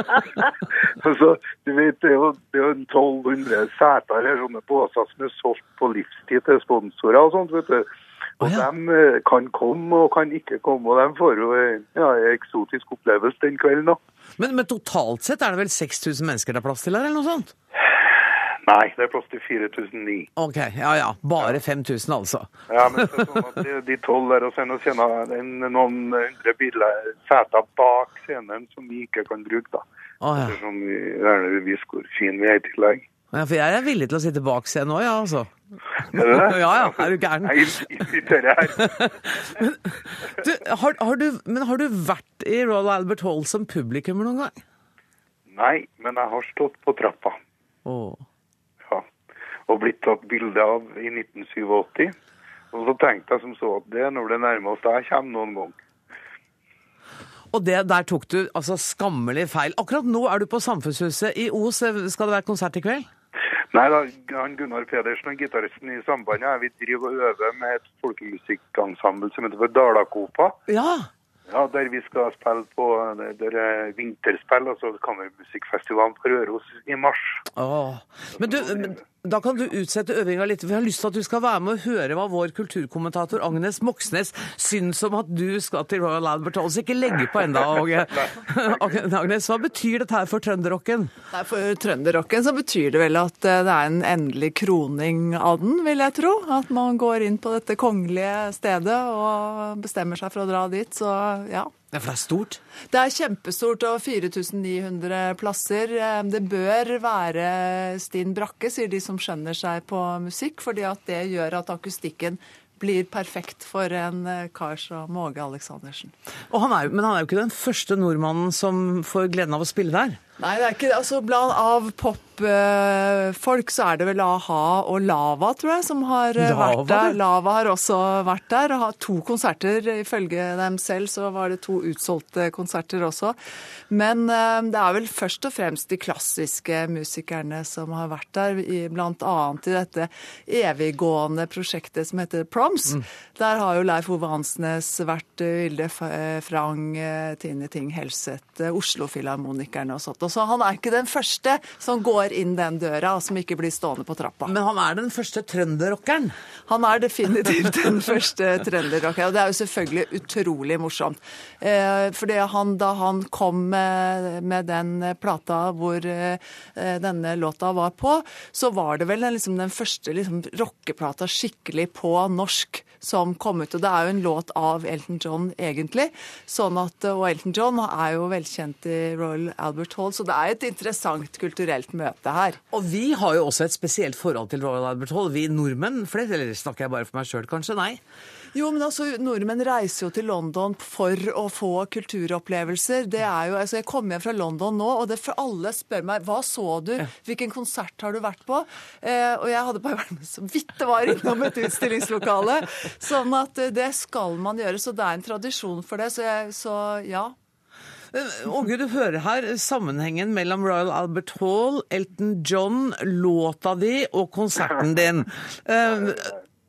altså, du vet, det er jo, det er jo 1200 seter her, sånne båser som er solgt på livstid til sponsorer og sånt, vet du. Og de eh, kan komme og kan ikke komme, og de får jo eh, ja, en eksotisk opplevelse den kvelden. da. Men, men totalt sett er det vel 6000 mennesker det er plass til her, eller noe sånt? Nei, det er plass til 4009. Ok, ja ja. Bare 5000, altså. Ja, men så sånn at de- de tolv der, og så er det en, noen hundre biler, seter bak scenen som vi ikke kan bruke, da. Å, ja. Ettersom vi gjerne vil vise hvor fin vi er i tillegg. Ja, for jeg er villig til å sitte bak scenen òg, ja, altså. Ja ja, er du gæren? Jeg inviterer her. Du, har, har du, men har du vært i Royal Albert Hall som publikummer noen gang? Nei, men jeg har stått på trappa. Oh. Ja. Og blitt tatt bilde av i 1987. Og så tenkte jeg som så at det når det nærmer oss jeg kommer noen gang. Og det, der tok du altså skammelig feil. Akkurat nå er du på Samfunnshuset i Os. Skal det være konsert i kveld? Nei da, han Gunnar Pedersen og gitaristen i sambandet vi driver og øver med et folkemusikkensemble som heter for Dalakopa. Ja. Ja, der vi skal spille på det er vinterspill, altså Kammermusikkfestivalen på Røros i mars. Åh. Men du, men da kan du utsette øvinga litt. Vi har lyst til at du skal være med og høre hva vår kulturkommentator Agnes Moxnes syns om at du skal til Royal Albert Hall. Så ikke legge på enda, Åge. Agnes, hva betyr dette her for trønderrocken? For trønderrocken så betyr det vel at eh, det er en endelig kroning av den, vil jeg tro. At man går inn på dette kongelige stedet og bestemmer seg for å dra dit. Så ja. Ja, for det er stort. Det er kjempestort og 4900 plasser. Eh, Det bør være stinn brakke, sier de som skjønner seg på musikk, fordi at det gjør at akustikken blir perfekt for en eh, kar som Åge Aleksandersen. Han er, men han er jo ikke den første nordmannen som får gleden av å spille der. Nei, det er ikke det. Altså, blant av popfolk så er det vel a-ha og Lava, tror jeg, som har eh, Lava, vært der. Lava har også vært der og har to konserter. Ifølge dem selv så var det to utsolgte konserter også. Men eh, det er vel først og fremst de klassiske musikerne som har vært der, bl.a. i dette eviggående prosjektet som heter Proms. Der har jo Leif Ove Hansnes vært, Vilde eh, Frang, Tine Ting Helseth, Oslo-filharmonikerne og sånt. Og så han er ikke den første som går inn den døra, og som ikke blir stående på trappa. Men han er den første trønderrockeren? Han er definitivt den første trønderrockeren. Og det er jo selvfølgelig utrolig morsomt. Eh, fordi han, da han kom med, den plata hvor eh, denne låta var på, så var det vel den, liksom, den første liksom, rockeplata skikkelig på norsk som kom ut. Og det er jo en låt av Elton John, egentlig. Sånn at, og Elton John er jo velkjent i Royal Albert Hall, så det er et interessant kulturelt møte her. Og vi har jo også et spesielt forhold til Royal Albert Hall, vi nordmenn. Flest, eller snakker jeg bare for meg sjøl, kanskje? Nei. Jo, men altså, Nordmenn reiser jo til London for å få kulturopplevelser. Det er jo, altså Jeg kom hjem fra London nå, og det for alle spør meg hva så du, hvilken konsert har du vært på? Eh, og jeg hadde bare vært med så vidt det var innom et utstillingslokale. Sånn at eh, det skal man gjøre. Så det er en tradisjon for det. Så, jeg, så ja. Åge, du hører her sammenhengen mellom Royal Albert Hall, Elton John, låta di og konserten din. Eh,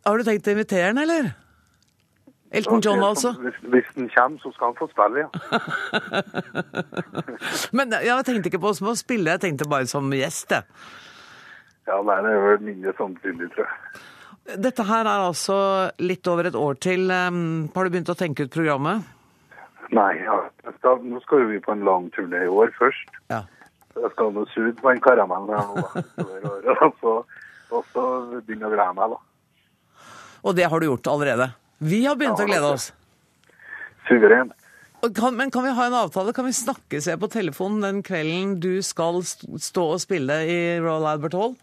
har du tenkt å invitere han, eller? Elton John, altså. Hvis, den kommer, så skal han få spille, ja. Men jeg tenkte ikke på å spille, jeg tenkte bare som gjest, jeg. Ja, nei, det er vel mindre samtidig, tror jeg. Dette her er altså litt over et år til. Um, har du begynt å tenke ut programmet? Nei, ja. skal, nå skal jo vi på en lang turné i år først. Ja. Jeg skal nå suge på en karamell her nå, og så, og så begynne å glede meg, da. Og det har du gjort allerede. Vi har begynt å glede oss. Suveren. Og Kan, men kan vi ha en avtale? Kan vi snakkes se på telefonen den kvelden du skal stå og spille i Royal Albert Hall?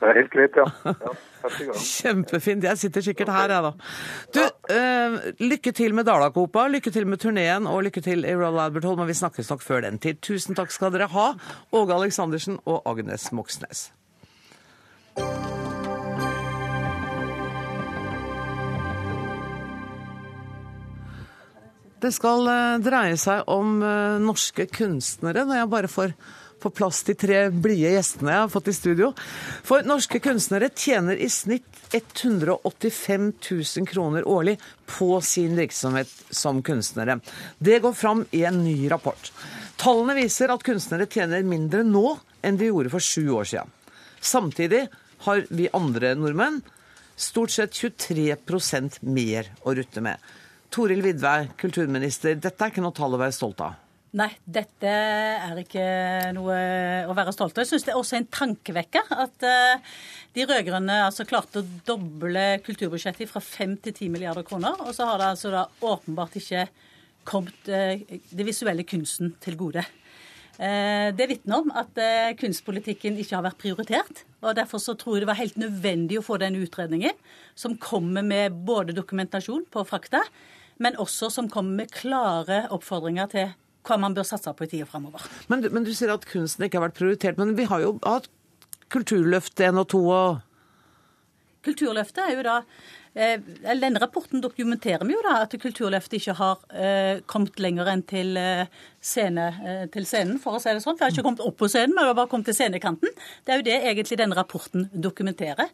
Det er helt greit, ja. ja. Kjempefint. Jeg sitter sikkert her, jeg, da. Du, uh, lykke til med Dalakopa, lykke til med turneen og lykke til i Royal Albert Hall, men vi snakkes nok før den tid. Tusen takk skal dere ha, Åge Aleksandersen og Agnes Moxnes. Det skal eh, dreie seg om eh, norske kunstnere, når jeg bare får på plass de tre blide gjestene jeg har fått i studio. For norske kunstnere tjener i snitt 185 000 kroner årlig på sin virksomhet som kunstnere. Det går fram i en ny rapport. Tallene viser at kunstnere tjener mindre nå enn de gjorde for sju år siden. Samtidig har vi andre nordmenn stort sett 23% mer å rutte med. Toril Vidvei, kulturminister, dette er ikke noe tall å være stolt av. Nei, dette er ikke noe å være stolt av. Jeg syns det er også en tankevekker at eh, de rød-grønne altså klarte å doble kulturbudsjettet fra 5 til 10 milliarder kroner. Og så har det altså da åpenbart ikke kommet eh, det visuelle kunsten til gode. Eh, Det vitner om at kunstpolitikken ikke har vært prioritert. og Derfor så tror jeg det var helt nødvendig å få den utredningen, som kommer med både dokumentasjon på fakta, men også som kommer med klare oppfordringer til hva man bør satse på i tida framover. Men, men du sier at kunsten ikke har vært prioritert. Men vi har jo hatt Kulturløft 1 og 2 og Kulturløftet er jo da eh, eller Denne rapporten dokumenterer vi jo da at Kulturløftet ikke har eh, kommet lenger enn til, eh, scene, eh, til scenen, for å si det sånn. Det har ikke kommet opp på scenen, men det har bare kommet til scenekanten. Det er jo det egentlig denne rapporten dokumenterer.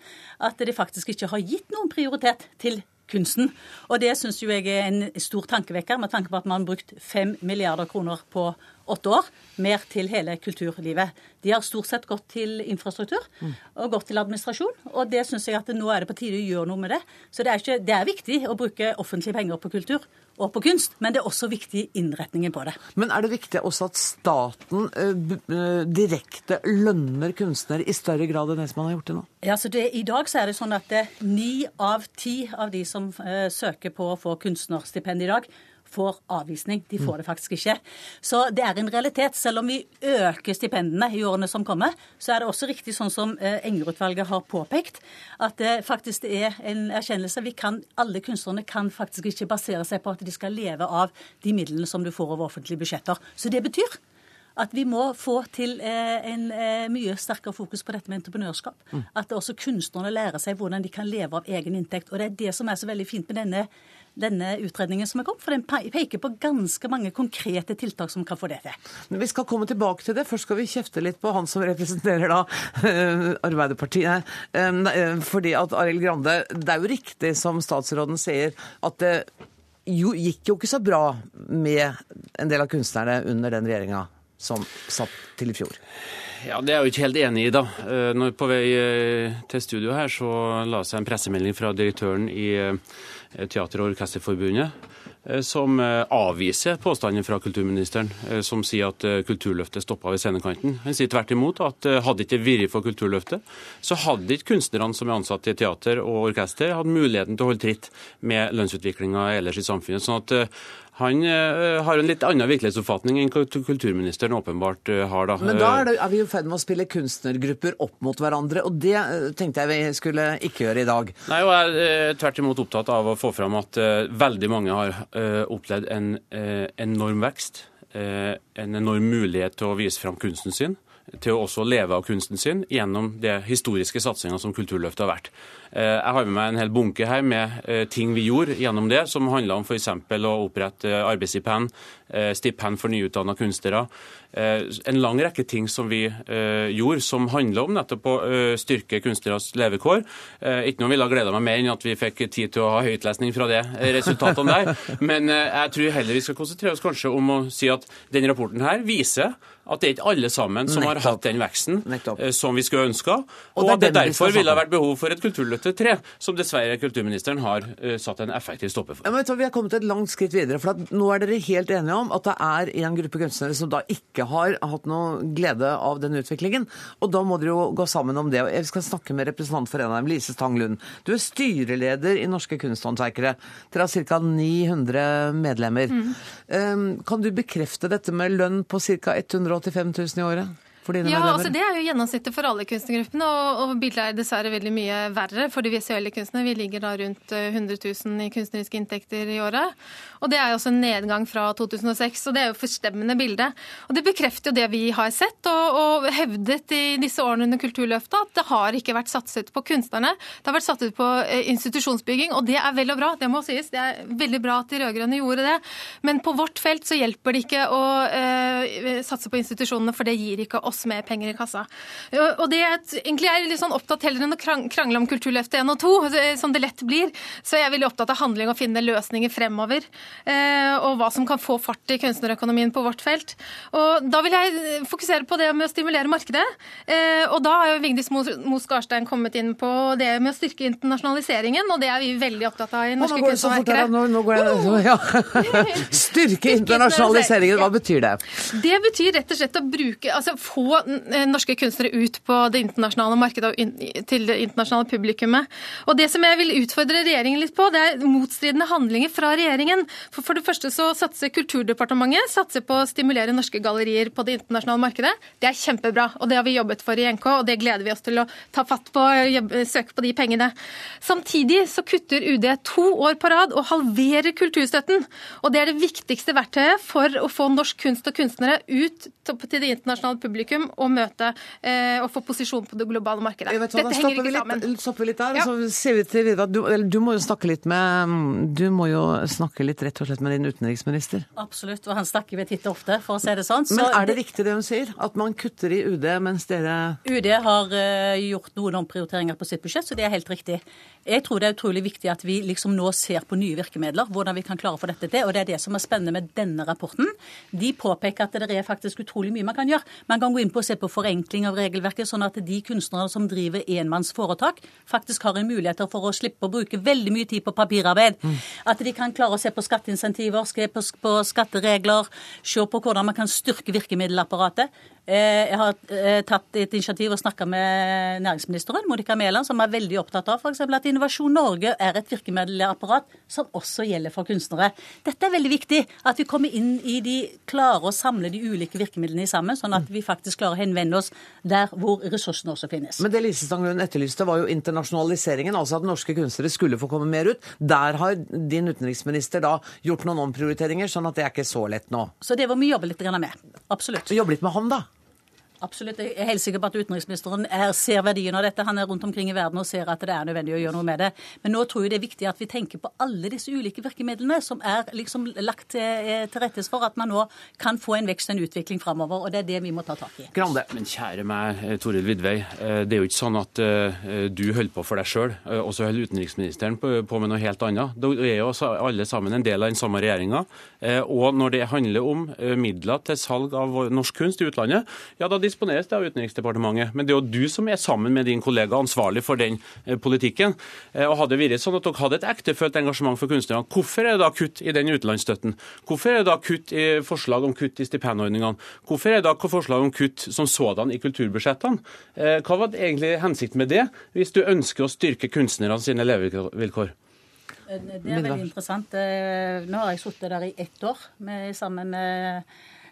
At de faktisk ikke har gitt noen prioritet til kunsten. Og det syns jo jeg er en stor tankevekker, med tanke på at man har brukt fem milliarder kroner på åtte år. Mer til hele kulturlivet. De har stort sett gått til infrastruktur og gått til administrasjon. Og det syns jeg at nå er det på tide å gjøre noe med det. Så det er, ikke, det er viktig å bruke offentlige penger på kultur og på kunst, men det er også viktig innretningen på det. Men er det viktig også at staten eh, eh, direkte lønner kunstnere i større grad enn det som man har gjort til nå? Ja, så det, I dag så er det sånn at ni av ti av de som eh, søker på å få kunstnerstipend i dag, får avvisning. De får det faktisk ikke. Så det er en realitet. Selv om vi øker stipendene i årene som kommer, så er det også riktig sånn som eh, Enger-utvalget har påpekt, at det faktisk er en erkjennelse. Vi kan, alle kunstnerne kan faktisk ikke basere seg på at de skal leve av de midlene som du får over offentlige budsjetter. Så det betyr at vi må få til eh, en eh, mye sterkere fokus på dette med entreprenørskap. Mm. At også kunstnerne lærer seg hvordan de kan leve av egen inntekt. Og det er det som er så veldig fint med denne, denne utredningen som er kommet, for den peker på ganske mange konkrete tiltak som kan få det til. Men Vi skal komme tilbake til det. Først skal vi kjefte litt på han som representerer da eh, Arbeiderpartiet. Eh, eh, Fordi at Arild Grande, det er jo riktig som statsråden sier, at det jo, gikk jo ikke så bra med en del av kunstnerne under den regjeringa som satt til i fjor. Ja, Det er jeg jo ikke helt enig i, da. Når På vei til studio her så la seg en pressemelding fra direktøren i Teater- og Orkesterforbundet eh, som eh, avviser påstanden fra kulturministeren, eh, som sier at eh, Kulturløftet stoppa ved scenekanten. Han sier tvert imot at eh, hadde ikke vært for Kulturløftet, så hadde ikke kunstnerne som er ansatt i teater og orkester, hatt muligheten til å holde tritt med lønnsutviklinga ellers i samfunnet. sånn at eh, han eh, har en litt annen virkelighetsoppfatning enn kulturministeren åpenbart eh, har. da. Men da er, det, er vi i ferd med å spille kunstnergrupper opp mot hverandre, og det eh, tenkte jeg vi skulle ikke gjøre i dag. Nei, og Jeg er eh, tvert imot opptatt av å få fram at eh, veldig mange har eh, opplevd en eh, enorm vekst. eh, en enorm mulighet til å vise fram kunsten sin. Til å også leve av kunsten sin gjennom det historiske satsinga som Kulturløftet har vært. Eh, jeg har med meg en hel bunke her med eh, ting vi gjorde gjennom det, som handla om f.eks. å opprette eh, arbeidsstipend, stipend for nyutdanna kunstnere. En lang rekke ting som vi gjorde som handla om nettopp å styrke kunstneres levekår. Ikke noe ville ha gleda meg mer enn at vi fikk tid til å ha høytlesning fra det resultatene der. Men jeg tror heller vi skal konsentrere oss kanskje om å si at denne rapporten her viser at det er ikke alle sammen som har hatt den veksten Nettopp. som vi skulle ønska. Og Og, det det derfor ville ha vært behov for et kulturløftet 3, som dessverre kulturministeren har eh, satt en effektiv stopper for. Ja, men vet du, Vi har kommet et langt skritt videre. for at Nå er dere helt enige om at det er en gruppe kunstnere som da ikke har hatt noe glede av den utviklingen. Og da må dere jo gå sammen om det. og Jeg skal snakke med representant for en av dem, Lise Stang Lund. Du er styreleder i Norske kunsthåndverkere. Dere har ca. 900 medlemmer. Um, kan du bekrefte dette med lønn på ca. 185 000 i året? Ja, altså Det er jo gjennomsnittet for alle kunstnergruppene, og, og bildet er dessverre veldig mye verre for de visuelle kunstnerne. Vi ligger da rundt eh, 100 000 i kunstneriske inntekter i året. Og Det er jo også en nedgang fra 2006, og det er jo forstemmende bilde. Og Det bekrefter jo det vi har sett og, og hevdet i disse årene under Kulturløftet, at det har ikke vært satset på kunstnerne. Det har vært satset på eh, institusjonsbygging, og det er vel og bra, det må sies. Det er veldig bra at de rød-grønne gjorde det. Men på vårt felt så hjelper det ikke å eh, satse på institusjonene, for det gir ikke oss mer penger i kassa. Og det er egentlig er jeg litt sånn opptatt heller enn å krangle om Kulturløftet 1 og 2, eh, som det lett blir. Så jeg er veldig opptatt av handling og finne løsninger fremover. eh, Og hva som kan få fart i kunstnerøkonomien på vårt felt. Og da vil jeg fokusere på det med å stimulere markedet. Eh, Og da har jo Vigdis Moe Mo Skarstein kommet inn på det med å styrke internasjonaliseringen, og det er vi veldig opptatt av i nå Norske her, nå, nå går det, ja. Styrke internasjonaliseringen, hva betyr det? Det betyr rett og slett å bruke, altså få eh, norske kunstnere ut på det internasjonale markedet og til det internasjonale publikummet. Og det som jeg vil utfordre regjeringen litt på, det er motstridende handlinger fra regjeringen. For, for det første så satser Kulturdepartementet satser på å stimulere norske gallerier på det internasjonale markedet. Det er kjempebra, og det har vi jobbet for i NK, og det gleder vi oss til å ta fatt på og søke på de pengene. Samtidig så kutter UD to år på rad og halverer kulturstøtten. Og det er det viktigste verktøyet for å få norsk kunst og kunstnere ut til det internasjonale publikum og møte eh, og få posisjon på det globale markedet. Hva, Dette henger stopper ikke litt, sammen. stopper vi litt der, og så ser vi til videre du, du må jo snakke litt med Du må jo snakke litt rett og slett med din utenriksminister. Absolutt, og han snakker vi titt og ofte, for å si det sånn. Så Men er det riktig det hun sier? At man kutter i UD mens dere UD har uh, gjort noen omprioriteringer på sitt budsjett, så det er helt riktig. Jeg tror det er utrolig viktig at vi liksom nå ser på nye virkemidler, hvordan vi kan klare å få dette til. Og det er det som er spennende med denne rapporten. De påpeker at det er faktisk utrolig mye man kan gjøre. Man kan gå inn på å se på forenkling av regelverket, sånn at de kunstnere som driver enmannsforetak, faktisk har en mulighet for å slippe å bruke veldig mye tid på papirarbeid. At de kan klare å se på skatteinsentiver, se på skatteregler, se på hvordan man kan styrke virkemiddelapparatet. Eh, Jeg har eh, tatt et initiativ og snakka med næringsministeren, Monica Mæland, som er veldig opptatt av f.eks. at Innovasjon Norge er et virkemiddelapparat som også gjelder for kunstnere. Dette er veldig viktig, at vi kommer inn i de klarer å samle de ulike virkemidlene sammen, sånn at vi faktisk klarer å henvende oss der hvor ressursene også finnes. Men det Lise Stanglund etterlyste, var jo internasjonaliseringen, altså at norske kunstnere skulle få komme mer ut. Der har din utenriksminister da gjort noen omprioriteringer, sånn at det er ikke så lett nå. Så det må vi jobbe litt med. Absolutt. Jobbe litt med han, da. Absolutt. Jeg er helt sikker på at utenriksministeren er, ser verdien av dette. Han er rundt omkring i verden og ser at det er nødvendig å gjøre noe med det. Men nå tror jeg det er viktig at vi tenker på alle disse ulike virkemidlene som er liksom lagt til, eh, til rettes for at man nå kan få en vekst og en utvikling framover. Og det er det vi må ta tak i. Grande. Men kjære meg, eh, Toril Vidvei. eh, Det er jo ikke sånn at du holder på for deg sjøl, og så holder utenriksministeren på med noe helt annet. Da er jo alle sammen en del av den samme regjeringa. Og når det handler om midler til salg av norsk kunst i utlandet, ja da disponeres det av Utenriksdepartementet. Men det er jo du som er sammen med din kollega ansvarlig for den eh, politikken. Eh, Og hadde det vært sånn at dere hadde et ektefølt engasjement for kunstnerne, hvorfor er det da kutt i den utenlandsstøtten? Hvorfor er det da kutt i forslag om kutt i stipendordningene? Hvorfor er det da forslag om kutt som sådan i kulturbudsjettene? Eh, Hva var egentlig hensikten med det, hvis du ønsker å styrke kunstnerne sine levevilkår? Det er veldig interessant. Nå har jeg sittet der i ett år med, sammen med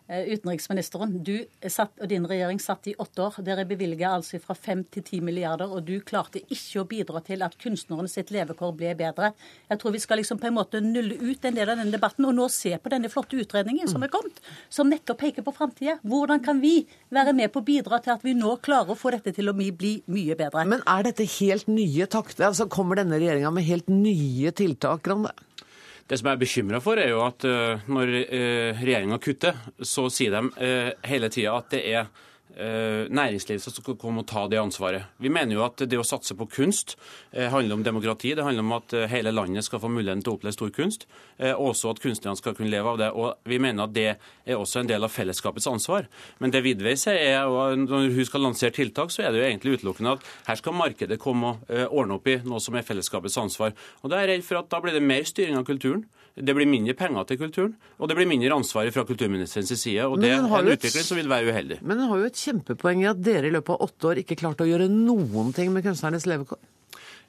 utenriksministeren. Du satt, og din regjering satt i åtte år. Dere bevilga altså fra fem til ti milliarder, og du klarte ikke å bidra til at kunstnerne sitt levekår ble bedre. Jeg tror vi skal liksom på en måte nulle ut en del av denne debatten, og nå se på denne flotte utredningen som er kommet, som nettopp peker på framtida. Hvordan kan vi være med på å bidra til at vi nå klarer å få dette til å bli mye bedre? Men er dette helt nye takter? Altså, kommer denne regjeringa med helt nye tiltak, Grande? Det som jeg er bekymra for, er jo at eh, når uh, regjeringa kutter, så sier de eh, hele tida at det er næringslivet som skal komme og ta det ansvaret. Vi mener jo at det å satse på kunst eh, handler om demokrati. Det handler om at eh, hele landet skal få muligheten til å oppleve stor kunst, eh, og også at kunstnerne skal kunne leve av det. Og vi mener at det er også en del av fellesskapets ansvar. Men det Vidvei sier, er at når hun skal lansere tiltak, så er det jo egentlig utelukkende at her skal markedet komme og eh, ordne opp i noe som er fellesskapets ansvar. Og da er jeg redd for at da blir det mer styring av kulturen. Det blir mindre penger til kulturen, og det blir mindre ansvar fra kulturministerens side. Og det er en utvikling som vil være uheldig. Men hun har jo et kjempepoeng i at dere i løpet av åtte år ikke klarte å gjøre noen ting med kunstnernes levekår.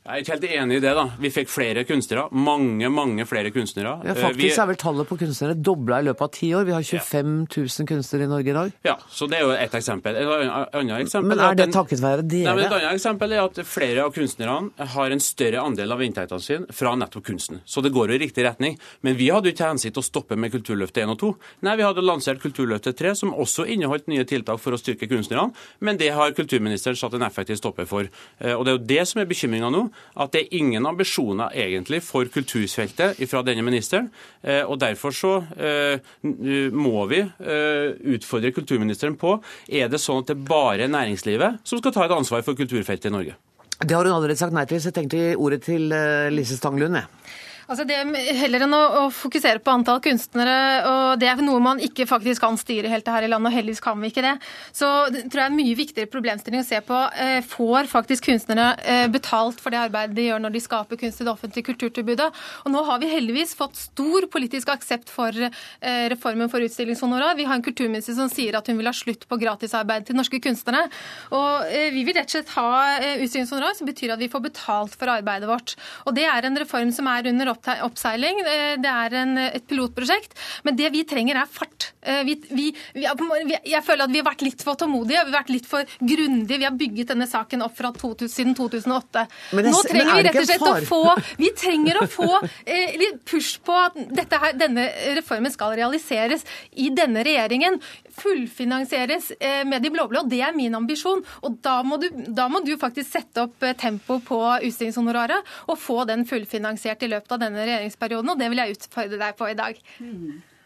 Jeg er ikke helt enig i det. da. Vi fikk flere kunstnere. Mange, mange flere kunstnere. Ja, Eh, faktisk er vel tallet på kunstnere dobla i løpet av ti år. Vi har 25 000 kunstnere i Norge i dag. Ja, så det er jo ett eksempel. Et annet- eksempel Men er det takket være Nei, men et annet eksempel er at flere av kunstnerne har en større andel av inntektene sine fra nettopp kunsten. Så det går jo i riktig retning. Men vi hadde jo ikke hensikt å stoppe med Kulturløftet 1 og 2. Nei, vi hadde lansert Kulturløftet 3, som også inneholdt nye tiltak for å styrke kunstnerne. Men det har kulturministeren satt en effektiv stopper for. Eh, Og det er jo det som er bekymringa nå. At det er ingen ambisjoner egentlig for kulturfeltet fra denne ministeren. Eh, Og derfor så eh, må vi eh, utfordre kulturministeren på er det sånn at det bare er næringslivet som skal ta et ansvar for kulturfeltet i Norge. Det har hun allerede sagt nei til, så jeg tenkte ordet til Lise Stanglund. jeg. Altså det, heller enn å, å fokusere på antall kunstnere, og det er noe man ikke faktisk kan styre helt her i landet, og heldigvis kan vi ikke det, så det tror jeg er en mye viktigere problemstilling å se på. Eh, får faktisk kunstnere eh, betalt for det arbeidet de gjør når de skaper kunst i det offentlige kulturtilbudet? Og nå har vi heldigvis fått stor politisk aksept for eh, reformen for utstillingshonorar. Vi har en kulturminister som sier at hun vil ha slutt på gratisarbeid til norske kunstnere. Og eh, vi vil rett og slett ha eh, utstillingshonorar, som betyr at vi får betalt for arbeidet vårt. Og det er en reform som er under oppseiling. Eh, Det er en, et pilotprosjekt. Men det vi trenger, er fart. Eh, Vi, vi, vi, jeg føler at vi har vært litt for tålmodige, vi har vært litt for grundige. Vi har bygget denne saken opp fra 2000, siden 2008. Men det- Nå trenger er vi rett og slett å få Vi trenger å få eh, litt push på at dette her, denne reformen skal realiseres i denne regjeringen. Fullfinansieres eh, med de blå-blå. Det er min ambisjon. Og da må du, da må du faktisk sette opp eh, tempo på utstillingshonoraret og få den fullfinansiert i løpet av denne regjeringsperioden. Og det vil jeg utfordre deg på i dag.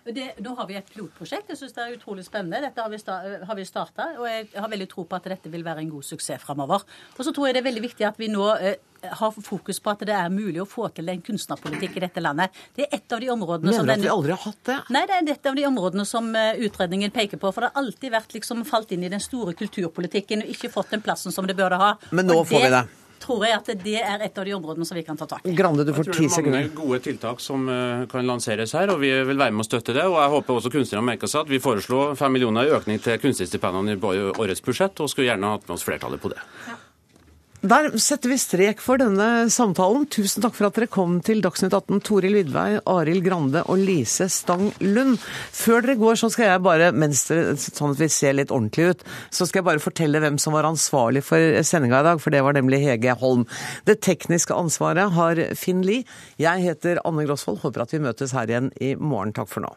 Det, nå har vi et pilotprosjekt. Jeg synes det er utrolig spennende. Dette har vi, sta starta, og jeg har veldig tro på at dette vil være en god suksess framover. Og så tror jeg det er veldig viktig at vi nå eh, har fokus på at det er mulig å få til en kunstnerpolitikk i dette landet. Det er et av de områdene Mener som du at vi aldri har hatt det? Nei, det er et av de områdene som eh, utredningen peker på. For det har alltid vært liksom falt inn i den store kulturpolitikken og ikke fått den plassen som det burde ha. Men nå Og får vi det. Tror jeg at det er et av de områdene som vi kan ta tak i. Grande, du får Jeg tror det er mange gode tiltak som eh, kan lanseres her, og vi vil være med å støtte det. Og jeg håper også kunstnerne merker seg at vi foreslo fem millioner i økning til kunstnerstipendene i årets budsjett, og skulle gjerne hatt med oss flertallet på det. Der setter vi strek for denne samtalen. Tusen takk for at dere kom til Dagsnytt 18, Toril Vidvei, Arild Grande og Lise Stang Lund. Før dere går, så skal jeg bare, mens dere, sånn at vi ser litt ordentlig ut, så skal jeg bare fortelle hvem som var ansvarlig for sendinga i dag, for det var nemlig Hege Holm. Det tekniske ansvaret har Finn Lie. Jeg heter Anne Grosvold. Håper at vi møtes her igjen i morgen. Takk for nå.